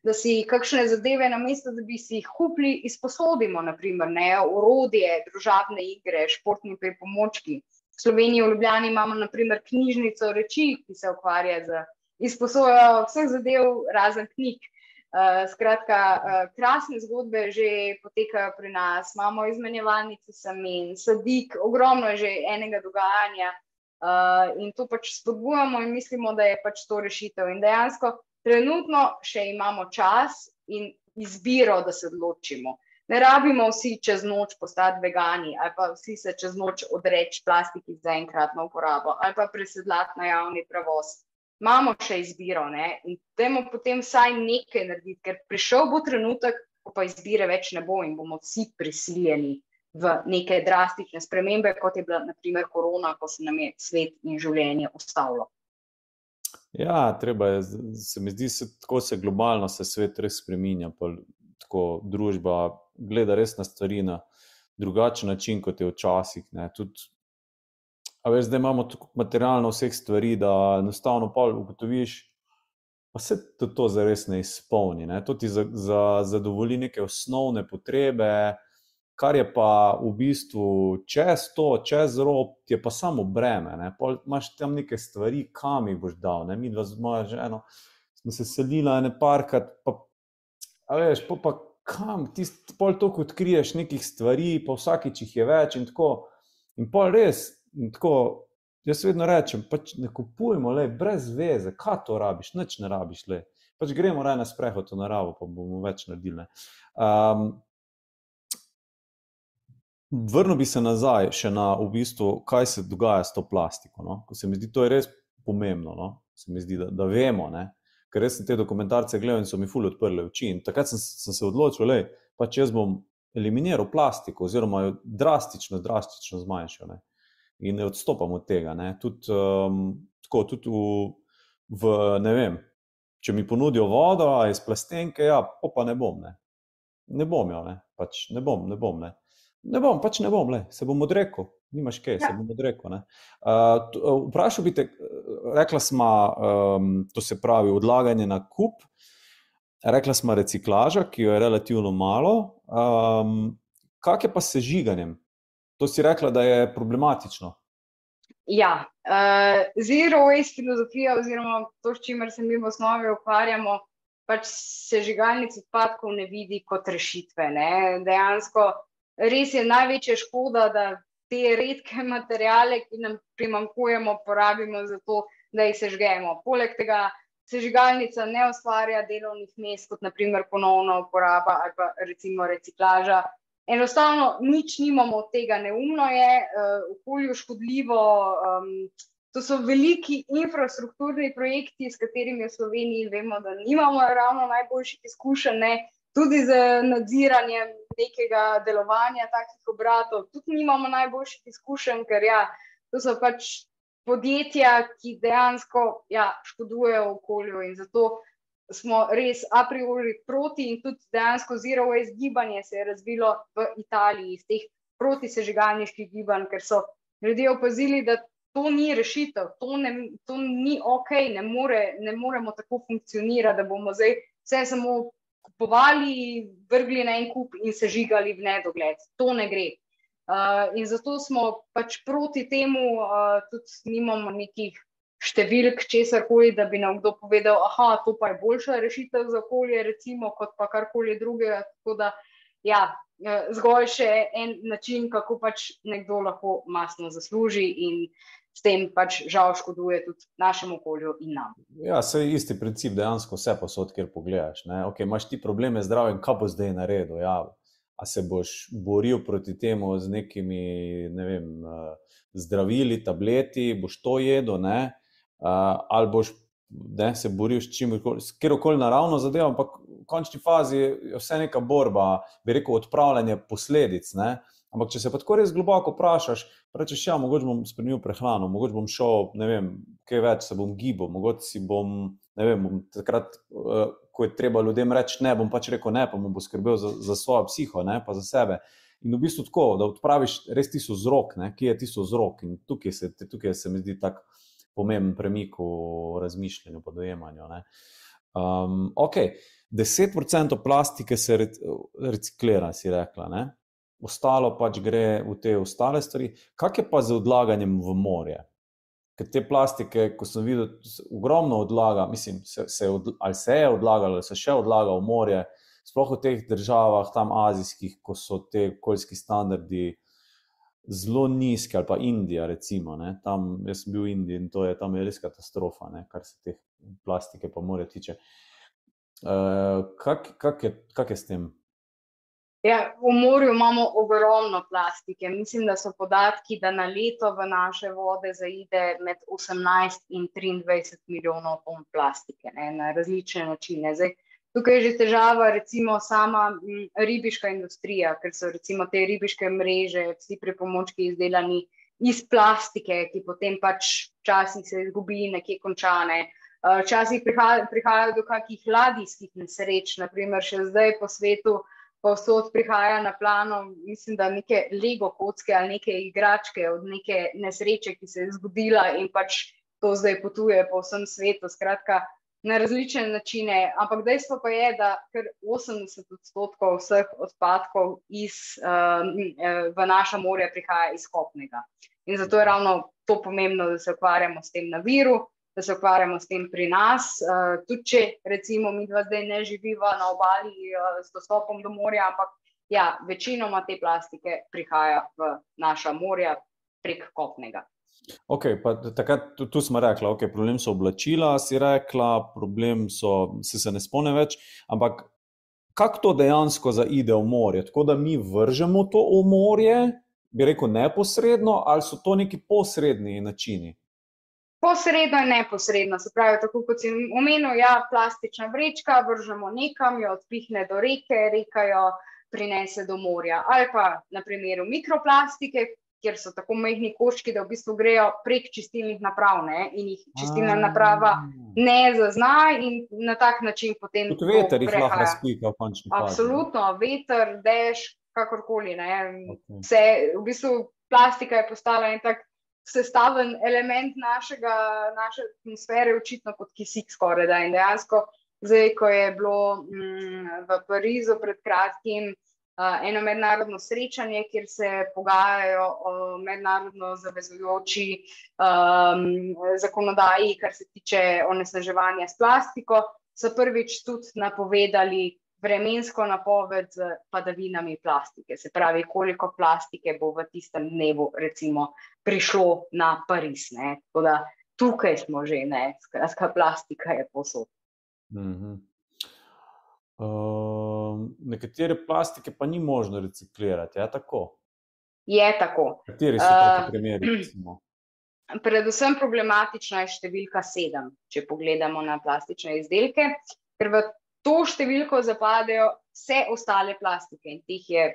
Da si kakšne zadeve, na mesto, da bi si jih kupili, izposodimo, naprimer, ne, urodje, družabne igre, športni pripomočki. V Sloveniji, v Ljubljani, imamo naprimer knjižnico reči, ki se ukvarja z izposojo vseh zadev, razen knjig. Uh, skratka, uh, krasne zgodbe že potekajo pri nas, imamo izmenjevalnice semen, sadik, ogromno je že enega dogajanja uh, in to pač spodbujamo in mislimo, da je pač to rešitev. In dejansko trenutno še imamo čas in izbiro, da se odločimo. Ne rabimo vsi čez noč postati vegani ali pa vsi se čez noč odreči plastiki za enkratno uporabo ali pa presedlati na javni prevoz imamo še izbiro ne? in temu potem vsaj nekaj narediti, ker prišel bo trenutek, ko pa izbire več ne bo in bomo vsi prisiljeni v neke drastične spremembe, kot je bila naprimer korona, ko se nam je svet in življenje ustavilo. Ja, treba je, se mi zdi, se, tako se globalno se svet res spremenja. Tako družba gleda res na stvari na drugačen način, kot je včasih. Tudi, veš, zdaj imamo tako materialno vseh stvari, da enostavno pa ugotoviš, pa se to, to zares ne izpolni. Ne? To ti za, za, zadovolji neke osnovne potrebe, kar je pa v bistvu čez to, čez rob, ti je pa samo breme. Imáš tam neke stvari, kam jih boš dal. Ne? Mi dva z mojo ženo smo se selili na parkrat, pa, veš, pa, pa kam ti pol toliko odkriješ nekih stvari, pa vsakič jih je več in tako. In pol res, tako. Jaz vedno rečem, pač ne kupujmo, le, brez veze, kaj to rabiš, nič ne rabiš. Le. Pač gremo raje na sprehod v naravo, pa bomo več naredili. Um, Vrnil bi se nazaj še na v bistvu, kaj se dogaja s to plastiko. No? Se mi zdi, to je res pomembno. No? Se mi zdi, da, da vemo, ne? ker res sem te dokumentarce gledal in so mi fully odprli oči. In takrat sem, sem se odločil, da pač jaz bom eliminiral plastiko, oziroma jo drastično, drastično zmanjšal. Ne? In ne odstopam od tega. Tud, um, tako, tudi v, v, ne vem, če mi ponudijo vodo iz plastenke, ja, pa ne bom. Ne, ne bom jo, ne, pač ne bom, ne bom. Ne. Ne bom, pač ne bom, le. se bom odrekel, nimaš kaj, ja. se bom odrekel. Uh, vprašal bi te, rekla smo, um, to se pravi odlaganje na kup, rekla smo reciklaža, ki jo je relativno malo. Um, kaj je pa s sežiganjem? To si rekla, da je problematično. Ja, uh, zero waste filozofija, oziroma to, s čimer se mi v osnovi ukvarjamo, pač sežigalnic odpadkov ne vidi kot rešitve. Ne? Dejansko res je največja škoda, da te redke materijale, ki nam primankujemo, porabimo za to, da jih sežgemo. Poleg tega sežigalnica ne ustvarja delovnih mest, kot naprimer ponovna uporaba ali pa recimo reciklaža. Enostavno nič nimamo od tega, neumno je, uh, okolju škodljivo. Um, to so veliki infrastrukturni projekti, s katerimi v Sloveniji vemo, da nimamo ravno najboljših izkušenj. Ne? tudi z nadziranjem nekega delovanja takih obratov, tudi nimamo najboljših izkušenj, ker ja, to so pač podjetja, ki dejansko ja, škodujejo okolju in zato smo res a priori proti in tudi dejansko zero waste gibanje se je razvilo v Italiji iz teh protisežigalniških gibanj, ker so ljudje opazili, da to ni rešitev, to, ne, to ni ok, ne, more, ne moremo tako funkcionirati, da bomo zdaj vse samo kupovali, vrgli na en kup in se žigali v nedogled. To ne gre. Uh, in zato smo pač proti temu, uh, tudi nimamo nekih številk, česar koli, da bi nam kdo povedal, da to pa je boljša rešitev za okolje, recimo, kot pa karkoli drugega. Tako da, ja, uh, zgolj še en način, kako pač nekdo lahko masno zasluži in s tem pač žal škoduje tudi našemu okolju in nam. Ja, se je isti princip, dejansko vse posod, kjer pogledaš. Okay, Imáš ti probleme z zdravjem, kaj bo zdaj naredil? Ja, a se boš boril proti temu z nekimi ne vem, eh, zdravili, tableti, boš to jedel, ne? Ali boš ne, se boril s čim koli naravno zadevo, ampak v končni fazi je vse neka borba, bi rekel, odpravljanje posledic. Ne? Ampak, če se pa tako res globoko vprašaš, rečeš, ja, mogoče bom spremenil prehrano, mogoče bom šel, ne vem, kaj več se bom gibal, mogoče si bom, ne vem, bom takrat, uh, ko je treba ljudem reči ne, bom pač rekel ne, pa bom poskrbel za, za svojo psiho, ne, pa za sebe. In v bistvu tako, da odpraviš res tisto vzrok, kje je tisto vzrok. In tukaj se, tukaj se mi zdi tako pomemben premik v razmišljanju, po dojemanju. Um, ok, 10% plastike se reciklira, si rekla. Ne? ostalo pač gre v te ostale stvari. Kaj je pa z odlaganjem v morje? Ker te plastike, ko sem videl, ogromno odlaga, mislim, se, se od, ali se je odlagalo, ali se še odlaga v morje, sploh v teh državah, tam azijskih, ko so te okoljski standardi zelo nizki, ali pa Indija, recimo. Ne, tam, jaz sem bil v Indiji in to je tam je res katastrofa, ne, kar se te plastike pa morje tiče. Uh, kak, kak, je, kak je s tem? Ja, v morju imamo ogromno plastike. Mislim, da so podatki, da na leto v naše vode zaide med 18 in 23 milijonov ton plastike ne, na različne načine. Zdaj, tukaj je že težava, recimo, sama ribiška industrija, ker so recimo te ribiške mreže, vsi pripomočki izdelani iz plastike, ki potem pač včasih se izgubi, nekje končane. Včasih prihajajo prihaja do kakih ladijskih nesreč, naprimer še zdaj po svetu, povsod prihaja na plano, mislim, da neke lego kocke ali neke igračke od neke nesreče, ki se je zgodila in pač to zdaj potuje po vsem svetu, skratka, na različne načine. Ampak dejstvo pa je, da kar 80 odstotkov vseh odpadkov iz, uh, v naša morja prihaja iz kopnega. In zato je ravno to pomembno, da se ukvarjamo s tem na viru, da se ukvarjamo s tem pri nas. Uh, tudi če recimo mi dva zdaj ne živiva na obali uh, s dostopom do morja, ampak ja, večinoma te plastike prihaja v naša morja prek kopnega. Ok, pa takrat tu, tu smo rekli, okay, problem so oblačila, si rekla, problem so, se, se ne spomne več, ampak kako to dejansko zaide v morje? Tako da mi vržemo to v morje, bi rekel neposredno, ali so to neki posredni načini? Posredno in neposredno, se pravi, tako kot si omenil, ja, plastična vrečka, vržemo nekam, jo odpihne do reke, reka jo prinese do morja. Ali pa na primeru mikroplastike, kjer so tako majhni koščki, da v bistvu grejo prek čistilnih naprav ne, in jih čistilna naprava ne zazna, in na tak način potem. Kot veter jih lahko razpika fazi. Absolutno, veter, dež, kakorkoli. Okay. Vse, v bistvu plastika je postala en tak sestaven element našega, naše atmosfere, očitno kot kisik skoraj. Da. In dejansko, zdaj, ko je bilo mm, v Parizu pred kratkim eno mednarodno srečanje, kjer se pogajajo o mednarodno zavezujoči um, zakonodaji, kar se tiče onesnaževanja s plastiko, so prvič tudi napovedali vremensko napoved z padavinami plastike. Se pravi, koliko plastike bo v tistem dnevu recimo, prišlo na Pariz. Ne? Tako da tukaj smo že, ne? skratka, plastika je posod. Mm -hmm. Uh, nekatere plastike pa ni možno reciklirati, je tako? Je tako. Kateri so uh, primeri? Recimo? Predvsem problematična je številka sedem, če pogledamo na plastične izdelke, ker v to številko zapadejo vse ostale plastike in teh je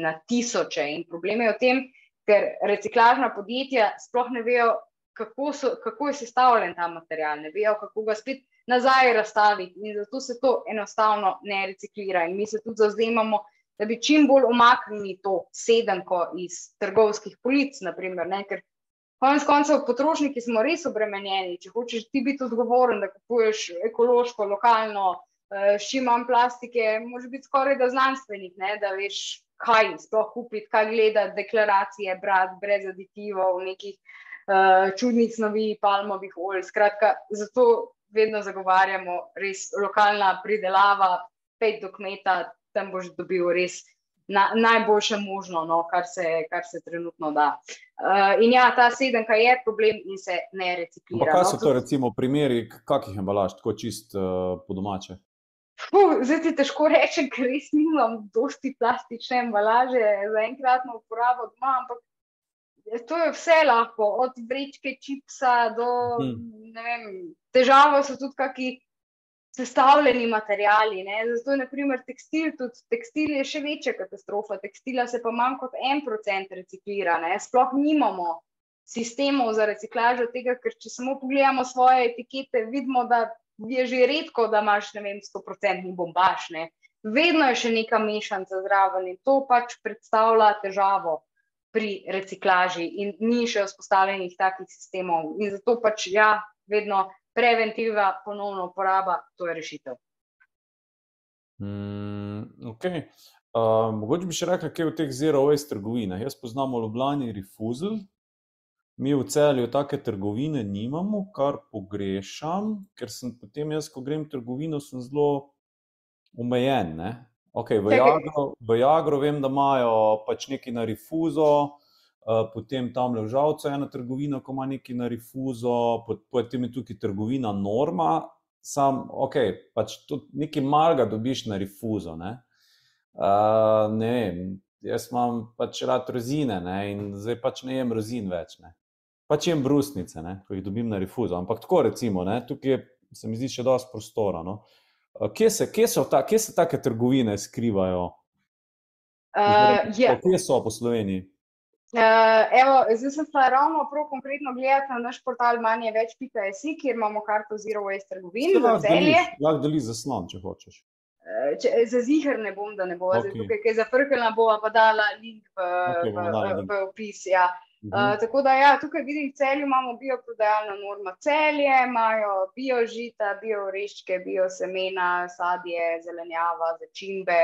na tisoče. In problem je v tem, ker reciklažna podjetja sploh ne vejo, kako, so, kako je sestavljen ta material, ne vejo, kako ga spet nazaj razstaviti. In zato se to enostavno ne reciklira. In mi se tudi zauzemamo, da bi čim bolj omaknili to sedemko iz trgovskih polic, naprimer, ne, ker Konec koncev, potrošniki smo res obremenjeni. Če hočeš ti biti odgovoren, da kupuješ ekološko, lokalno, s čim manj plastike, moraš biti skoraj da znanstvenik, ne, da veš, kaj sploh kupiti, kaj gledati, deklaracije, brati brez aditivov, nekih uh, čudnih snovi, palmovih olj. Skratka, zato vedno zagovarjamo res lokalna pridelava, pet do kmeta, tam boš dobil res. Na, najboljše možno, no, kar, se, kar se trenutno da. Uh, in ja, ta sedemka je problem in se ne reciklira. Pa kaj no, so to, recimo, primeri, kakih embalaž, tako čist uh, po domače? Fuh, zdaj ti težko rečem, ker res nimam dosti plastične embalaže za enkratno uporabo doma, ampak to je vse lahko, od vrečke čipsa do hmm. vem, težave so tudi kaki sestavljeni materijali. Ne? Zato je naprimer tekstil, tudi tekstil je še večja katastrofa, tekstila se pa manj kot en procent reciklira, ne? sploh nimamo sistemov za reciklažo tega, ker če samo pogledamo svoje etikete, vidimo, da je že redko, da imaš, ne vem, 100-odstotni bombaž. Ne. Vedno je še neka mešanica zraven in to pač predstavlja težavo pri reciklaži, in ni še vzpostavljenih takih sistemov. In zato pač ja, vedno preventiva, ponovno uporaba, to je rešitev. Mm, okay. uh, mogoče bi še rekel, kaj je v teh zero-waste trgovinah. Jaz poznam v Ljubljani Refusal, Mi v celju take trgovine nimamo, kar pogrešam, ker sem potem jaz, ko grem v trgovino, sem zelo omejen. Okay, v, Jagro, v Jagro vem, da imajo pač nekaj na rifuzo, uh, potem tam le v Žavcu ena trgovina, ko ima nekaj na rifuzo, potem je tukaj trgovina Norma, sam, ok, pač nekaj malega dobiš na rifuzo. Ne? Uh, ne vem, jaz imam pač rad rozine ne? in zdaj pač ne jem rozin več. Ne? pač jem brusnice, ne, ko jih dobim na rifuzo. Ampak tako recimo, ne, tukaj je, se mi zdi še dosti prostora. No. Kje, se, kje, ta, kje se take trgovine skrivajo? Uh, yeah. Kje so po Sloveniji? Uh, evo, zdaj sem pa ravno prav konkretno gledati na naš portal manje več.si, kjer imamo karto Zero Waste trgovin za. Lahko deli zaslon, če hočeš. Uh, če, za ziger ne bom, da ne bo. Okay. Zdaj, tukaj, je zafrkljena, bo pa dala link v, okay, v, v, v opis. Ja. Uh, uh, tako da, ja, tukaj vidim, celje imamo bioprodajalno norma celje, imajo biožita, bioreščke, biosemena, sadje, zelenjava, začimbe,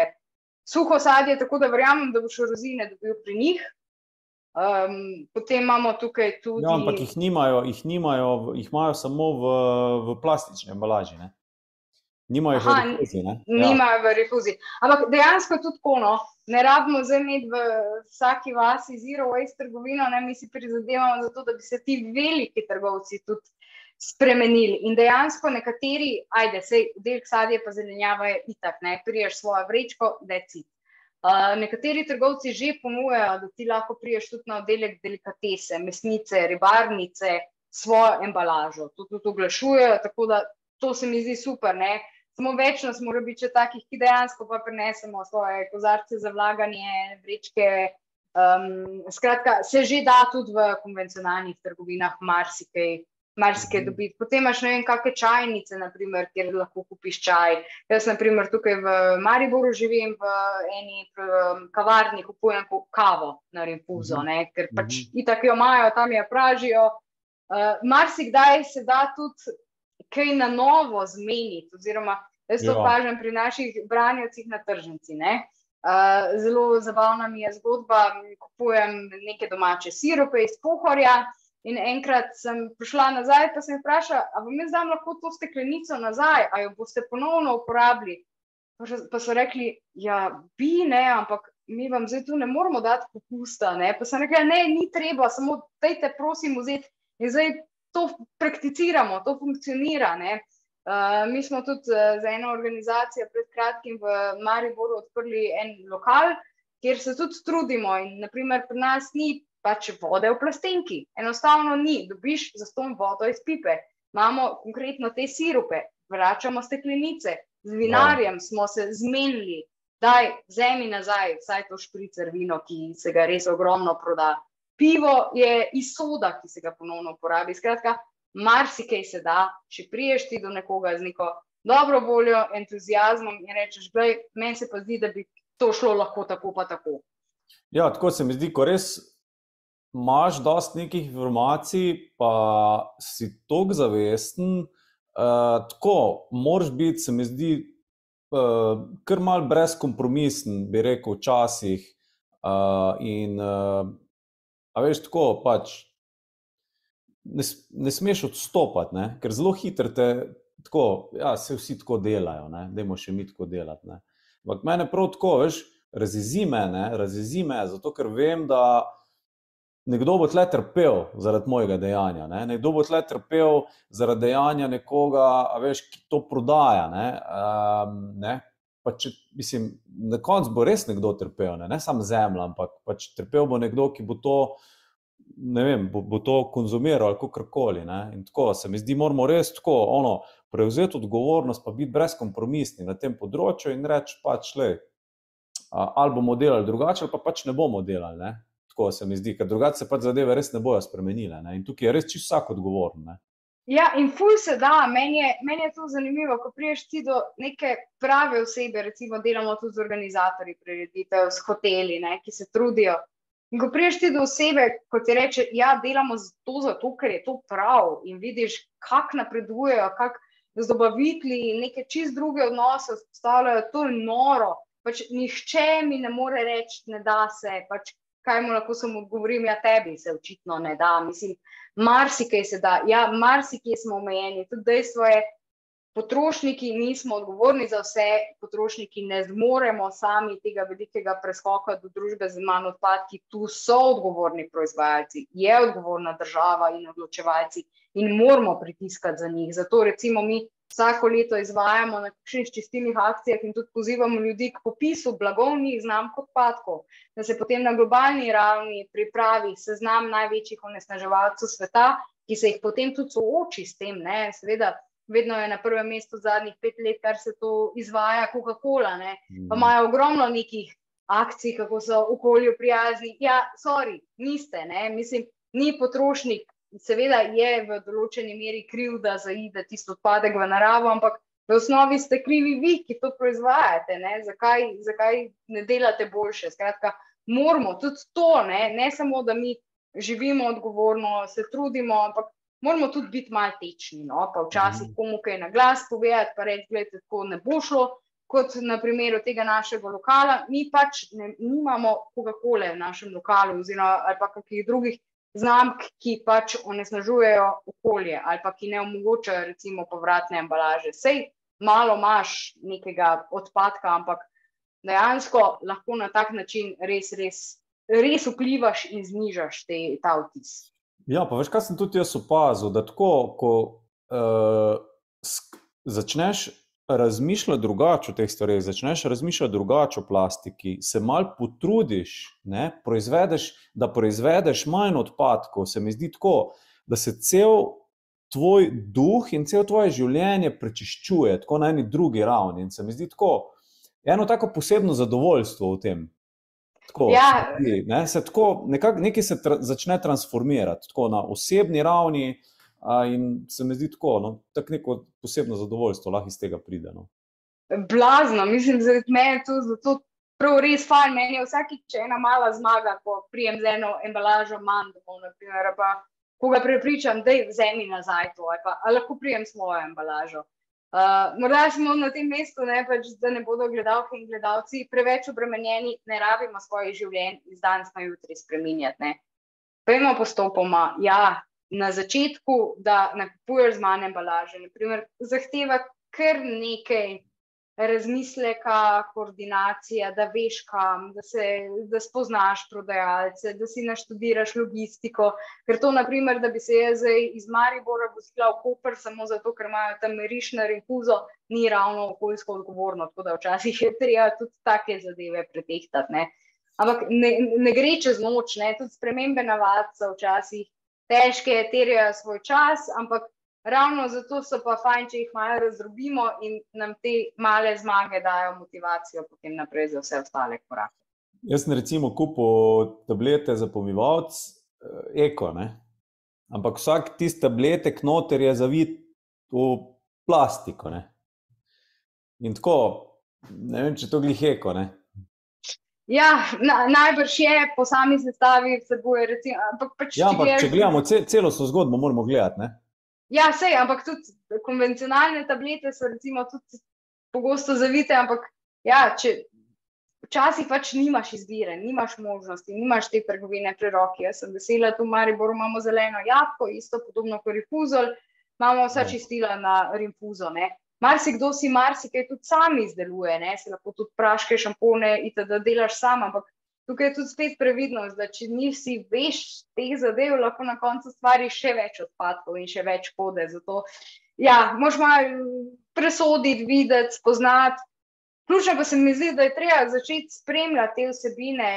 suho sadje, tako da verjamem, da boš rozine dobil pri njih. Um, potem imamo tukaj tudi. Ja, ampak jih nimajo, jih nimajo, jih imajo samo v, v plastični embalaži. Ne? Nimajo jih v rifuzi. Ja. Nimajo v rifuzi. Ampak dejansko tudi kono. Ne rabimo zdaj imeti v vsaki vasi zero waste trgovino, ne mi si prizadevamo za to, da bi se ti veliki trgovci tudi spremenili. In dejansko nekateri, ajde, sej del sadje pa zelenjava je itak, ne, priješ svojo vrečko, deci nekateri trgovci že ponujajo, da ti lahko priješ tudi na oddelek delikatese, mesnice, ribarnice, svojo embalažo. Tudi oglašujejo, tako da to se mi zdi super. Ne? Samo več nas mora biti takih, ki dejansko pa prenesemo svoje kozarce za vlaganje, vrečke. Um, skratka, se že da tudi v konvencionalnih trgovinah marsikaj marsikaj mhm. dobiti. Potem imaš ne vem, kakšne čajnice, naprimer, kjer lahko kupiš čaj. Jaz, naprimer, tukaj v Mariboru živim v eni kavarni, kupujem kavo na Rinfuzo, mhm. ne? ker pač mhm. itak jo imajo, tam jo pražijo. Uh, marsikdaj se da tudi kaj na novo zmeniti, oziroma jaz to kažem pri naših branjevcih na tržnici. Uh, zelo zabavna mi je zgodba, kupujem neke domače sirope iz pohorja. In enkrat sem prišla nazaj, pa sem vprašala, ali vam jaz dam lahko to steklenico nazaj, ali jo boste ponovno uporabili. Pa so rekli, ja, bi ne, ampak mi vam zdaj tu ne moramo dati popusta. Ne? Pa sem rekla, ne, ni treba, samo dajte, prosim, vzeti. In zdaj to prakticiramo, to funkcionira. Uh, mi smo tudi uh, za eno organizacijo pred kratkim v Mariboru odprli en lokal, kjer se tudi trudimo. In naprimer, pri nas ni pač vode v plastenki. Enostavno ni, dobiš za ston vodo iz pipe. Imamo konkretno te sirupe, vračamo steklenice, z vinarjem no. smo se zmenili, da je zemi nazaj, vsaj to špricer vino, ki se ga res ogromno proda. Pivo je iz soda, ki se ga ponovno uporabi. Skratka, marsikaj se da, če priješ ti do nekoga z neko dobro voljo, entuzijazmom in rečeš, gledaj, meni se pa zdi, da bi to šlo lahko tako pa tako. Ja, tako se mi zdi, ko res imaš dosti nekih informacij, pa si tako zavesten, uh, tako moraš biti, se mi zdi, uh, kar mal brezkompromisen, bi rekel, včasih. Uh, in, uh, a veš, tako pač. Ne, ne smeš odstopati, ne? ker zelo hitro te, tako, ja, se vsi tako delajo, da imamo še mi tako delati. Ampak mene prav tako, veš, razjezi me, razjezi me, zato ker vem, da nekdo bo tle trpel zaradi mojega dejanja, ne? nekdo bo tle trpel zaradi dejanja nekoga, veš, ki to prodaja. Ne? Um, ne? Če, mislim, na koncu bo res nekdo trpel, ne, ne samo zemlja, ampak pač trpel bo nekdo, ki bo to, ne vem, bo, bo to konzumiral ali kako koli. In tako se mi zdi, moramo res tako ono, prevzeti odgovornost, pa biti brezkompromisni na tem področju in reči pač, le, ali bomo delali drugače, ali pa pač ne bomo delali. Ne? tako se mi zdi, ker drugače se pač zadeve res ne bojo spremenile. Ne? In tukaj je res čisto vsak odgovoren. Ne? Ja, in ful se da, meni je, meni je to zanimivo, ko priješ ti do neke prave osebe, recimo delamo tudi z organizatorji prireditev, s hoteli, ne, ki se trudijo. In ko priješ ti do osebe, ko ti reče, ja, delamo to zato, ker je to prav in vidiš, kako napredujejo, kako z dobavitli neke čist druge odnose vzpostavljajo, to je noro. Pač nihče mi ne more reči, ne da se, pač kaj mu lahko samo govorim, ja, tebi se očitno ne da. Mislim, marsikaj se da, ja, marsikaj smo omejeni. Tudi dejstvo je, potrošniki nismo odgovorni za vse, potrošniki ne zmoremo sami tega velikega preskoka do družbe z manj odpadki. Tu so odgovorni proizvajalci, je odgovorna država in odločevalci in moramo pritiskati za njih. Zato recimo mi vsako leto izvajamo na kakšnih čistilnih akcijah in tudi pozivamo ljudi k popisu blagovnih znamk odpadkov, da se potem na globalni ravni pripravi seznam največjih onesnaževalcev sveta, ki se jih potem tudi sooči s tem. Ne? Seveda, vedno je na prvem mestu zadnjih pet let, kar se to izvaja, Coca-Cola. Pa mm. imajo ogromno nekih akcij, kako so okolju prijazni. Ja, sorry, niste, ne? mislim, ni potrošnik. Seveda je v določeni meri kriv, da zaide tisto odpadek v naravo, ampak v osnovi ste krivi vi, ki to proizvajate. Zakaj, zakaj ne delate boljše? Skratka, moramo tudi to, ne, ne samo, da mi živimo odgovorno, se trudimo, ampak moramo tudi biti malo tečni. No? Pa včasih mhm. komu kaj na glas povedati, pa reči, da tako ne bo šlo. Kot na primeru tega našega lokala, mi pač ne, nimamo Coca-Cola v našem lokalu, oziroma kakšnih drugih znamk, ki pač onesnažujejo okolje ali pa ki ne omogočajo, recimo, povratne embalaže. Sej malo imaš nekega odpadka, ampak dejansko lahko na tak način res, res, res vplivaš in znižaš te, ta vtis. Ja, pa veš, kaj sem tudi jaz opazil, da tako, ko uh, začneš razmišljati drugače o teh stvareh, začneš razmišljati drugače o plastiki, se mal potrudiš, ne, proizvedeš, da proizvedeš manj odpadkov, se mi zdi tako, da se cel tvoj duh in cel tvoje življenje prečiščuje, tako na eni drugi ravni. In se mi zdi tako, eno tako posebno zadovoljstvo v tem. Tako, ja. ne, se tako, nekak, nekaj se tra, začne transformirati tako na osebni ravni, in se mi zdi tako, no, tako neko posebno zadovoljstvo lahko iz tega pride. No. Blazno, mislim, da je to zato prav res fajn. Meni je vsakič ena mala zmaga, ko prijem z eno embalažo manj, naprimer, pa koga prepričam, da je vzemi nazaj to, ali pa ali lahko prijem svojo embalažo. Uh, morda smo na tem mestu, ne, pač, da ne bodo gledalke in gledalci preveč obremenjeni, ne rabimo svojih življenj iz danes na jutri spremenjati. Pejmo postopoma. Ja, na začetku, da nakupuješ z manj embalaže, naprimer, zahteva kar nekaj razmisleka, koordinacija, da veš kam, da, se, da spoznaš prodajalce, da si naštudiraš logistiko. Ker to, naprimer, da bi se jaz iz Maribora vozila v Koper samo zato, ker imajo tam merišno refuzo, ni ravno okoljsko odgovorno. Tako da včasih je treba tudi take zadeve pretehtati. Ne. Ampak ne, ne gre čez noč, ne. tudi spremembe navad so včasih težke, terjajo svoj čas, ampak Ravno zato so pa fajn, če jih malo razdrobimo in nam te male zmage dajo motivacijo potem naprej za vse ostale korake. Jaz sem recimo kupil tablete za pomivalc, eh, eko, ne? ampak vsak tisti tabletek noter je zavit v plastiko. Ne? In tako, ne vem, če to glih eko. Ne? Ja, na, najbrž je po sami sestavi vsebuje. Recimo, ampak pač, ja, ampak če gledamo celostno zgodbo, moramo gledati. Ja, sej, ampak tudi konvencionalne tablete so recimo tudi pogosto zavite, ampak ja, če včasih pač nimaš izbire, nimaš možnosti, nimaš te trgovine pri roki. Jaz sem vesela, tu v Mariboru imamo zeleno jabko, isto podobno kot rifuzol, imamo vsa ja. čistila na rinfuzo. Marsikdo si marsikaj tudi sam izdeluje, ne? se lahko tudi praške, šampone, itd. delaš sam, ampak tukaj je tudi spet previdnost, da če nisi veš teh zadev, lahko na koncu stvari še več odpadkov in še več kode. Zato, ja, malo presoditi, videti, spoznati. Ključno pa se mi zdi, da je treba začeti spremljati te vsebine.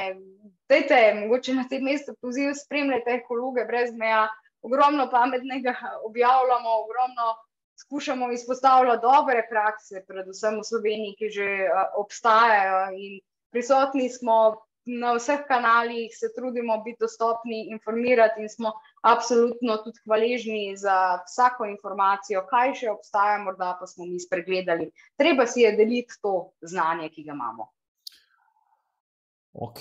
Dajte, mogoče na tem mestu poziv, spremljajte ekologe brez meja. Ogromno pametnega objavljamo, ogromno skušamo izpostavljati dobre prakse, predvsem v Sloveniji, ki že uh, obstajajo in prisotni smo na vseh kanalih se trudimo biti dostopni, informirati in smo absolutno tudi hvaležni za vsako informacijo, kaj še obstaja, morda pa smo mi spregledali. Treba si je deliti to znanje, ki ga imamo. Ok.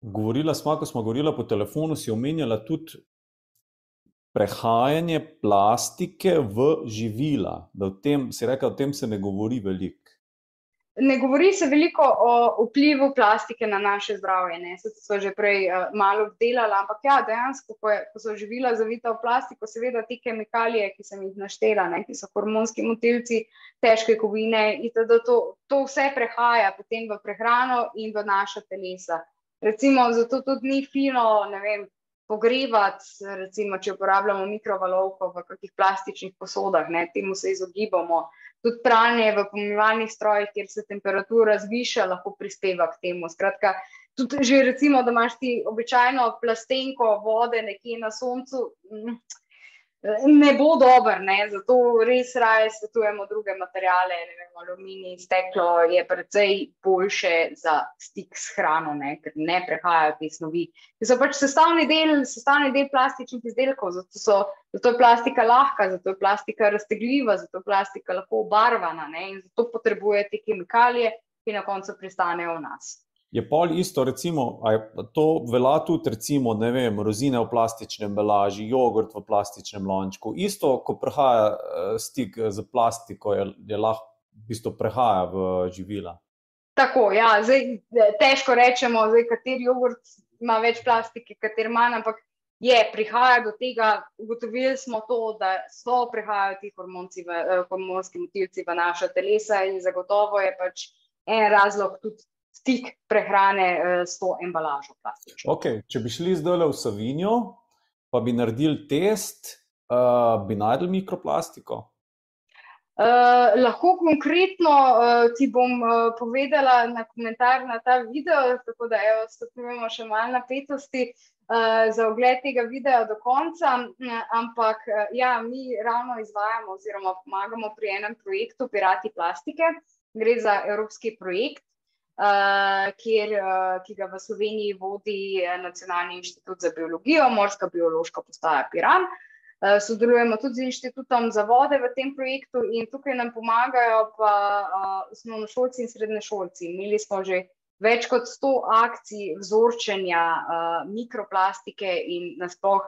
Govorila smo, ko smo govorila po telefonu, si omenjala tudi prehajanje plastike v živila. Da o tem, si rekla, o tem se ne govori veliko. Ne govori se veliko o vplivu plastike na naše zdravje. Ne? Se so že prej uh, malo obdelali, ampak ja, dejansko, ko, je, ko so živila zavita v plastiko, seveda te kemikalije, ki sem jih naštela, ne? ki so hormonski motilci, težke kovine, itd., to, to vse prehaja potem v prehrano in v naša telesa. Recimo, zato tudi ni fino, ne vem. Pogrevati, recimo, če uporabljamo mikrovalovko v kakšnih plastičnih posodah, ne, temu se izogibamo. Tudi pranje v pomivalnih strojih, kjer se temperatura zviša, lahko prispeva k temu. Skratka, tudi že recimo, da imaš ti običajno plastenko vode nekje na soncu. Ne bo dober, ne? zato res raje svetujemo druge materijale. Aluminij, steklo je precej boljše za stik s hrano, ne? ker ne prehajajo te snovi. Ki so pač sestavni del, sestavni del plastičnih izdelkov, zato, so, zato je plastika lahka, zato je plastika raztegljiva, zato je plastika lahko obarvana ne? in zato potrebuje te kemikalije, ki na koncu pristanejo v nas. Je pol isto, recimo, to velja tudi, recimo, vem, rozine v plastičnem embalaži, jogurt v plastičnem lončku. Isto, ko prehaja eh, stik z plastiko, je, je lahko v bistvu prehaja v živila. Tako, ja, zdaj, težko rečemo, zdaj, kateri jogurt ima več plastike, kateri manj, ampak je, prihaja do tega. Ugotovili smo to, da so prihajajo ti hormonci, v, eh, hormonski motilci v naša telesa in zagotovo je pač en razlog tudi stik prehrane uh, s to embalažo. Okay. Če bi šli zdaj v Savinjo, pa bi naredili test, uh, bi najdel mikroplastiko. Uh, lahko konkretno uh, ti bom uh, povedala na komentar na ta video, tako da stopnjujemo še malo napetosti uh, za ogled tega videa do konca. Uh, ampak uh, ja, mi ravno izvajamo oziroma pomagamo pri enem projektu Pirati plastike. Gre za evropski projekt, uh, kjer, uh, ki ga v Sloveniji vodi eh, Nacionalni inštitut za biologijo, Morska biološka postaja Piran. Uh, sodelujemo tudi z inštitutom za vode v tem projektu in tukaj nam pomagajo pa osnovnošolci in srednješolci. Imeli smo že več kot 100 akcij vzorčenja mikroplastike in nasploh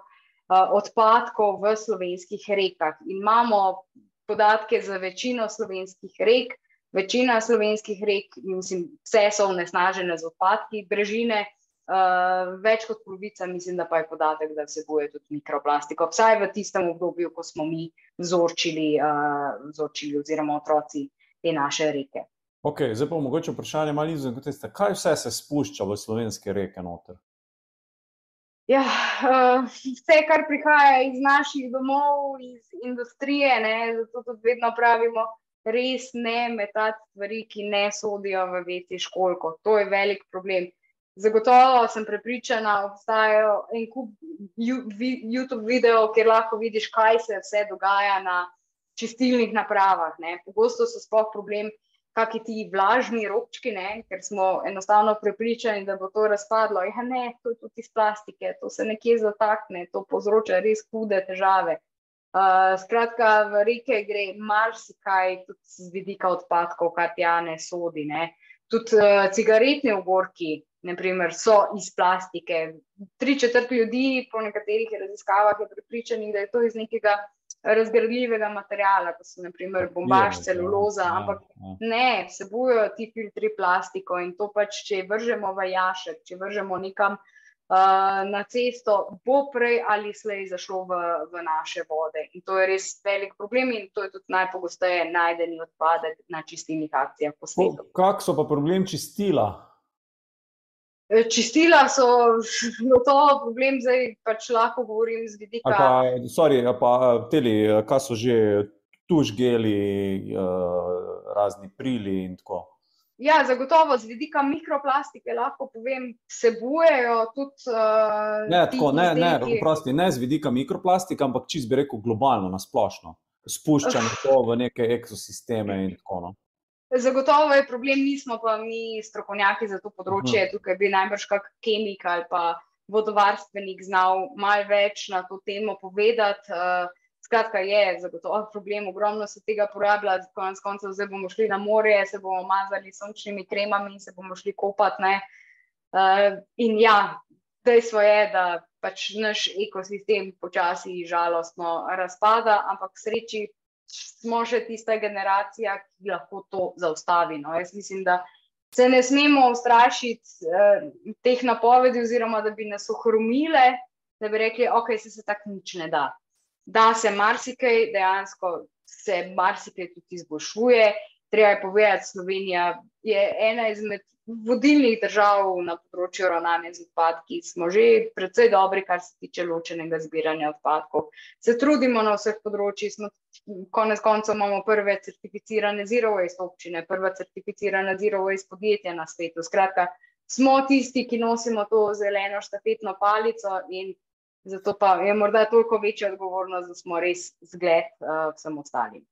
odpadkov v slovenskih rekah. In imamo podatke za večino slovenskih rek, večina slovenskih rek, mislim, vse so onesnažene z odpadki, brežine. Uh, več kot polovica, mislim, da pa je podatek, da se boje tudi mikroplastiko, vsaj v tistem obdobju, ko smo mi vzorčili, uh, vzorčili oziroma otroci te naše reke. Ok, zdaj pa mogoče vprašanje malo izvedeti, kaj vse se spušča v slovenske reke noter? Ja, uh, vse, kar prihaja iz naših domov, iz industrije, ne, zato tudi vedno pravimo, res ne metati stvari, ki ne sodijo v večji školko. To je velik problem. Zagotovo sem prepričana, da obstajajo en kup YouTube videov, kjer lahko vidiš, kaj se vse dogaja na čistilnih napravah. Ne. Pogosto so sploh problem, kakšni ti vlažni robčki, ne, ker smo enostavno prepričani, da bo to razpadlo. Ja, ne, to je tudi iz plastike, to se nekje zatakne, to povzroča res hude težave. Uh, skratka, v reke gre marsikaj, tudi z vidika odpadkov, kar tja ne sodi. Ne. Tudi uh, cigaretni ogorki, naprimer, so iz plastike. Tri četrt ljudi, po nekaterih raziskavah, je pripričanih, da je to iz nekega razgradljivega materiala, kot so naprimer bombaž, celuloza, ja, ampak ja. ne, vsebujejo ti filtri plastiko in to pač, če vržemo v jašek, če vržemo nekam. Eh, na cesto, bo prej ali slej zašlo v, v naše vode. In to je res velik problem, in to je tudi najpogosteje najdeni odpadek na čistilnih akcijah po svetu. Kak so pa problem čistila? Eh, čistila so gotovo problem, zdaj pač lahko govorim z vidika. Pa, sorry, pa eh, teli, kaj so že tuž geli, razni prili in tako. Ja, zagotovo z vidika mikroplastike lahko povem, vsebujejo tudi. Uh, ne, tako, ne, ne, prosti, ne z vidika mikroplastike, ampak čist bi rekel globalno, nasplošno. Spuščamo to v neke ekosisteme in tako naprej. No. Zagotovo je problem, nismo pa mi strokovnjaki za to področje. Uh -huh. Tukaj bi najbrž kak kemik ali pa vodovarstvenik znal malo več na to temo povedati. Uh, Skratka, je zagotovo problem, ogromno se tega porablja, konec koncev zdaj bomo šli na morje, se bomo mazali sončnimi kremami in se bomo šli kopati. Uh, in ja, dejstvo je, da pač naš ekosistem počasi žalostno razpada, ampak sreči smo še tista generacija, ki lahko to zaustavi. No. Jaz mislim, da se ne smemo ustrašiti uh, teh napovedi, oziroma da bi nas ohromile, da bi rekli, ok, se, se tako nič ne da da se marsikaj dejansko, se marsikaj tudi izboljšuje. Treba je povedati, da Slovenija je ena izmed vodilnih držav na področju ravnanja z odpadki. Smo že precej dobri, kar se tiče ločenega zbiranja odpadkov. Se trudimo na vseh področjih, smo konec koncev imamo prve certificirane zero waste občine, prva certificirana zero waste podjetja na svetu. Skratka, smo tisti, ki nosimo to zeleno štafetno palico in Zato pa je morda toliko večja odgovornost, da smo res zgled uh, vsem ostalim.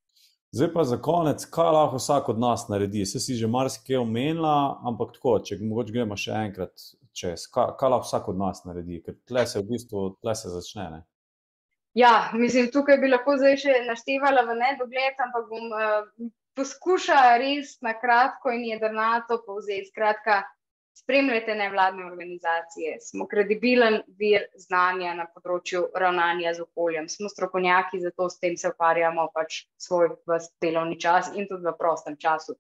Zdaj pa za konec, kaj lahko vsak od nas naredi? Se si že marsikaj omenila, ampak tako, če mogoče gremo še enkrat čez, kaj, kaj lahko vsak od nas naredi, ker tle se v bistvu tle se začne. Ne? Ja, mislim, tukaj bi lahko zdaj še naštevala v nedogled, ampak bom uh, poskušala res na kratko in jedrnato povzeti. Skratka, Spremljajte nevladne organizacije, smo kredibilen vir znanja na področju ravnanja z okoljem, smo strokovnjaki, zato s tem se ukvarjamo pač svoj delovni čas in tudi v prostem času.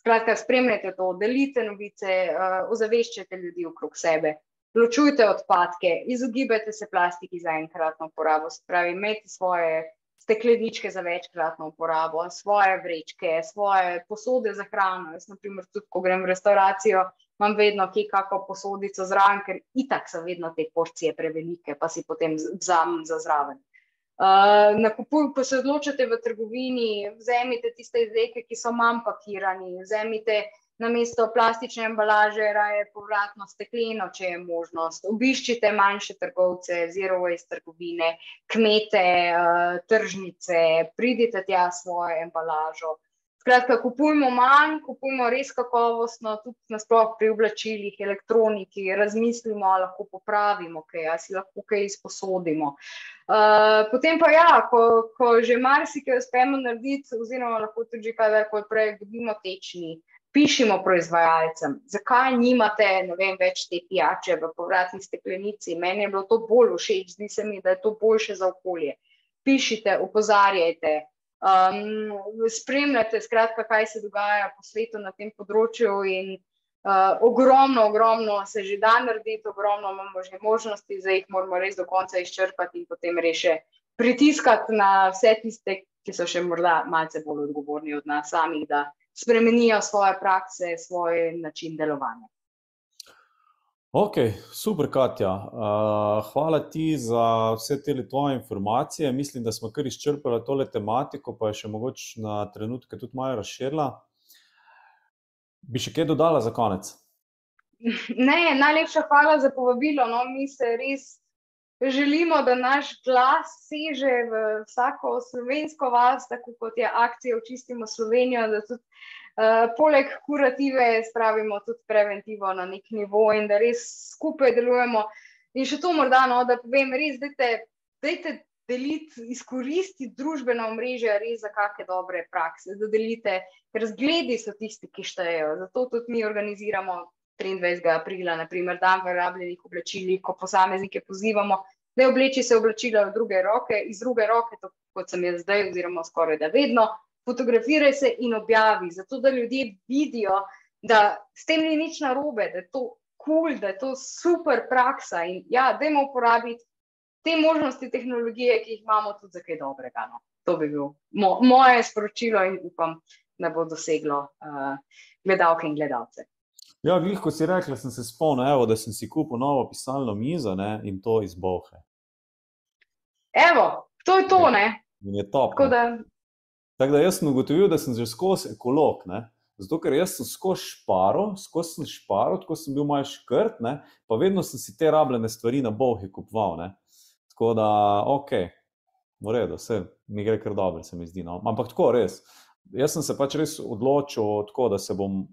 Skratka, spremljajte to, delite novice, uh, ozaveščajte ljudi okrog sebe, ločujte odpadke, izogibajte se plastiki za enkratno uporabo, spravi, imejte svoje stekleničke za večkratno uporabo, svoje vrečke, svoje posode za hrano. Jaz, na primer, tudi ko grem v restauracijo, imam vedno kako posodico zraven, ker itak so vedno te porcije prevelike, pa si potem vzamem za zraven. Uh, nakupuj, ko se odločite v trgovini, vzemite tiste izdelke, ki so manj pakirani, vzemite na mesto plastične embalaže, raje povratno stekleno, če je možnost. Obiščite manjše trgovce, zero waste trgovine, kmete, uh, tržnice, pridite tja svojo embalažo. Skratka, kupujmo manj, kupujmo res kakovostno, tudi nasploh pri oblačilih, elektroniki, razmislimo, lahko popravimo, kaj ja, si lahko kaj izposodimo. Uh, potem pa ja, ko, ko že marsikaj uspemo narediti, oziroma lahko tudi kaj več prej, dobimo tečni. Pišimo proizvajalcem, zakaj nimate vem, več te pijače v povratni steklenici. Meni je bilo to bolj všeč, zdi se mi, da je to boljše za okolje. Pišite, upozarjajte, um, spremljate, skratka, kaj se dogaja po svetu na tem področju. In, uh, ogromno, ogromno se že da narediti, ogromno imamo že možnosti, zdaj jih moramo res do konca izčrpati in potem reše pritiskati na vse tiste, ki so še morda malce bolj odgovorni od nas samih, da spremenijo svoje prakse, svoj način delovanja. Ok, super, Katja. Uh, hvala ti za vse te tvoje informacije. Mislim, da smo kar izčrpali tole tematiko, pa je še mogoče na trenutke tudi malo razširila. Bi še kaj dodala za konec? Ne, najlepša hvala za povabilo. No, mi se res želimo, da naš glas seže v vsako slovensko vas, tako kot je akcija Očistimo Slovenijo. Eh, poleg kurative spravimo tudi preventivo na nek nivo in da res skupaj delujemo. In še to morda, no, da povem, res, da te delite, izkoristite družbena omrežja res za kakšne dobre prakse, da delite, ker zgledi so tisti, ki štejejo. Zato tudi mi organiziramo 23. aprila, naprimer, dan v rabljenih oblačilih, ko posameznike pozivamo, da obleči se oblačila v druge roke, iz druge roke, tako kot sem jaz zdaj, oziroma skoraj da vedno fotografiraj se in objavi, zato da ljudje vidijo, da s tem ni nič narobe, da je to kul, cool, da je to super praksa in ja, da imamo uporabiti te možnosti tehnologije, ki jih imamo tudi za kaj dobrega. No. To bi bil mo moje sporočilo in upam, da bo doseglo uh, gledalke in gledalce. Ja, glih, ko si rekla, sem se spomnil, evo, da sem si kupil novo pisalno mizo ne, in to iz Bohe. Evo, to je to, ne? In je top. Tako da Tako da jaz sem ugotovil, da sem že skozi ekolog. Ne? Zato, ker jaz sem skozi šparo, skozi sem šparo, tako sem bil maj škrt, ne? pa vedno sem si te rabljene stvari na bohi kupoval. Tako da, ok, v redu, vse mi gre kar dobro, se mi zdi. No? Ampak tako res. Jaz sem se pač res odločil, tako, da se bom,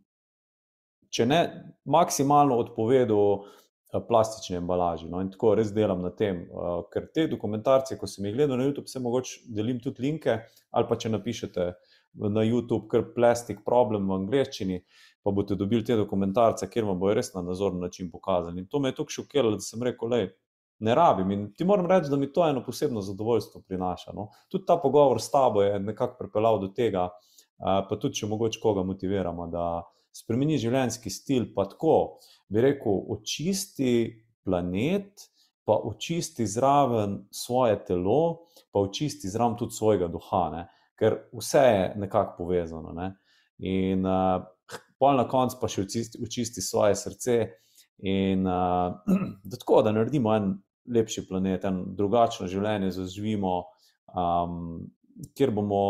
če ne maksimalno odpovedal. Eh, plastični embalaži. No, in tako res delam na tem, uh, ker te dokumentarce, ko sem jih gledal na YouTube, se mogoče delim tudi linke, ali pa če napišete na YouTube, ker plastik problem v angleščini, pa boste dobili te dokumentarce, kjer vam bojo res na nazorni način pokazali. In to me je tako šokiralo, da sem rekel, le. Ne rabim in ti moram reči, da mi to eno posebno zadovoljstvo prinaša. No. Tudi ta pogovor s tabo je nekako pripeljal do tega, uh, pa tudi če mogoče koga motiviramo, da spremeni življenjski stil, pa tako, bi rekel, očisti planet, pa očisti zraven svoje telo, pa očisti zraven tudi svojega duha, ne? ker vse je nekako povezano. Ne? In uh, pol na koncu pa še očisti, očisti svoje srce, in uh, da tako, da naredimo en lepši planet, en drugačno življenje, zaživimo, um, kjer bomo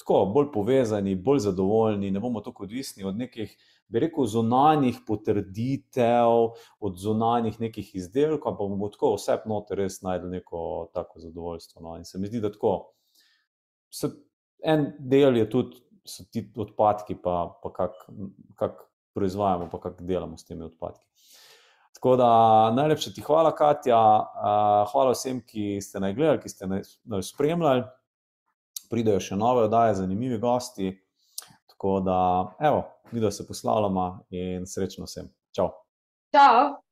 tako bolj povezani, bolj zadovoljni, ne bomo tako odvisni od nekih, bi rekel, zunanjih potrditev, od zunanjih nekih izdelkov, pa bomo tako vse noter res najdel neko tako zadovoljstvo. No. In se mi zdi, da tako. Se, en del je tudi, so ti odpadki, pa, pa kako kak proizvajamo, pa kako delamo s temi odpadki. Tako da najlepša ti hvala, Katja. Hvala vsem, ki ste naj gledali, ki ste naj spremljali. Pridejo še nove oddaje, zanimivi gosti. Tako da, evo, videl se poslavljamo in srečno vsem. Čau. Čau.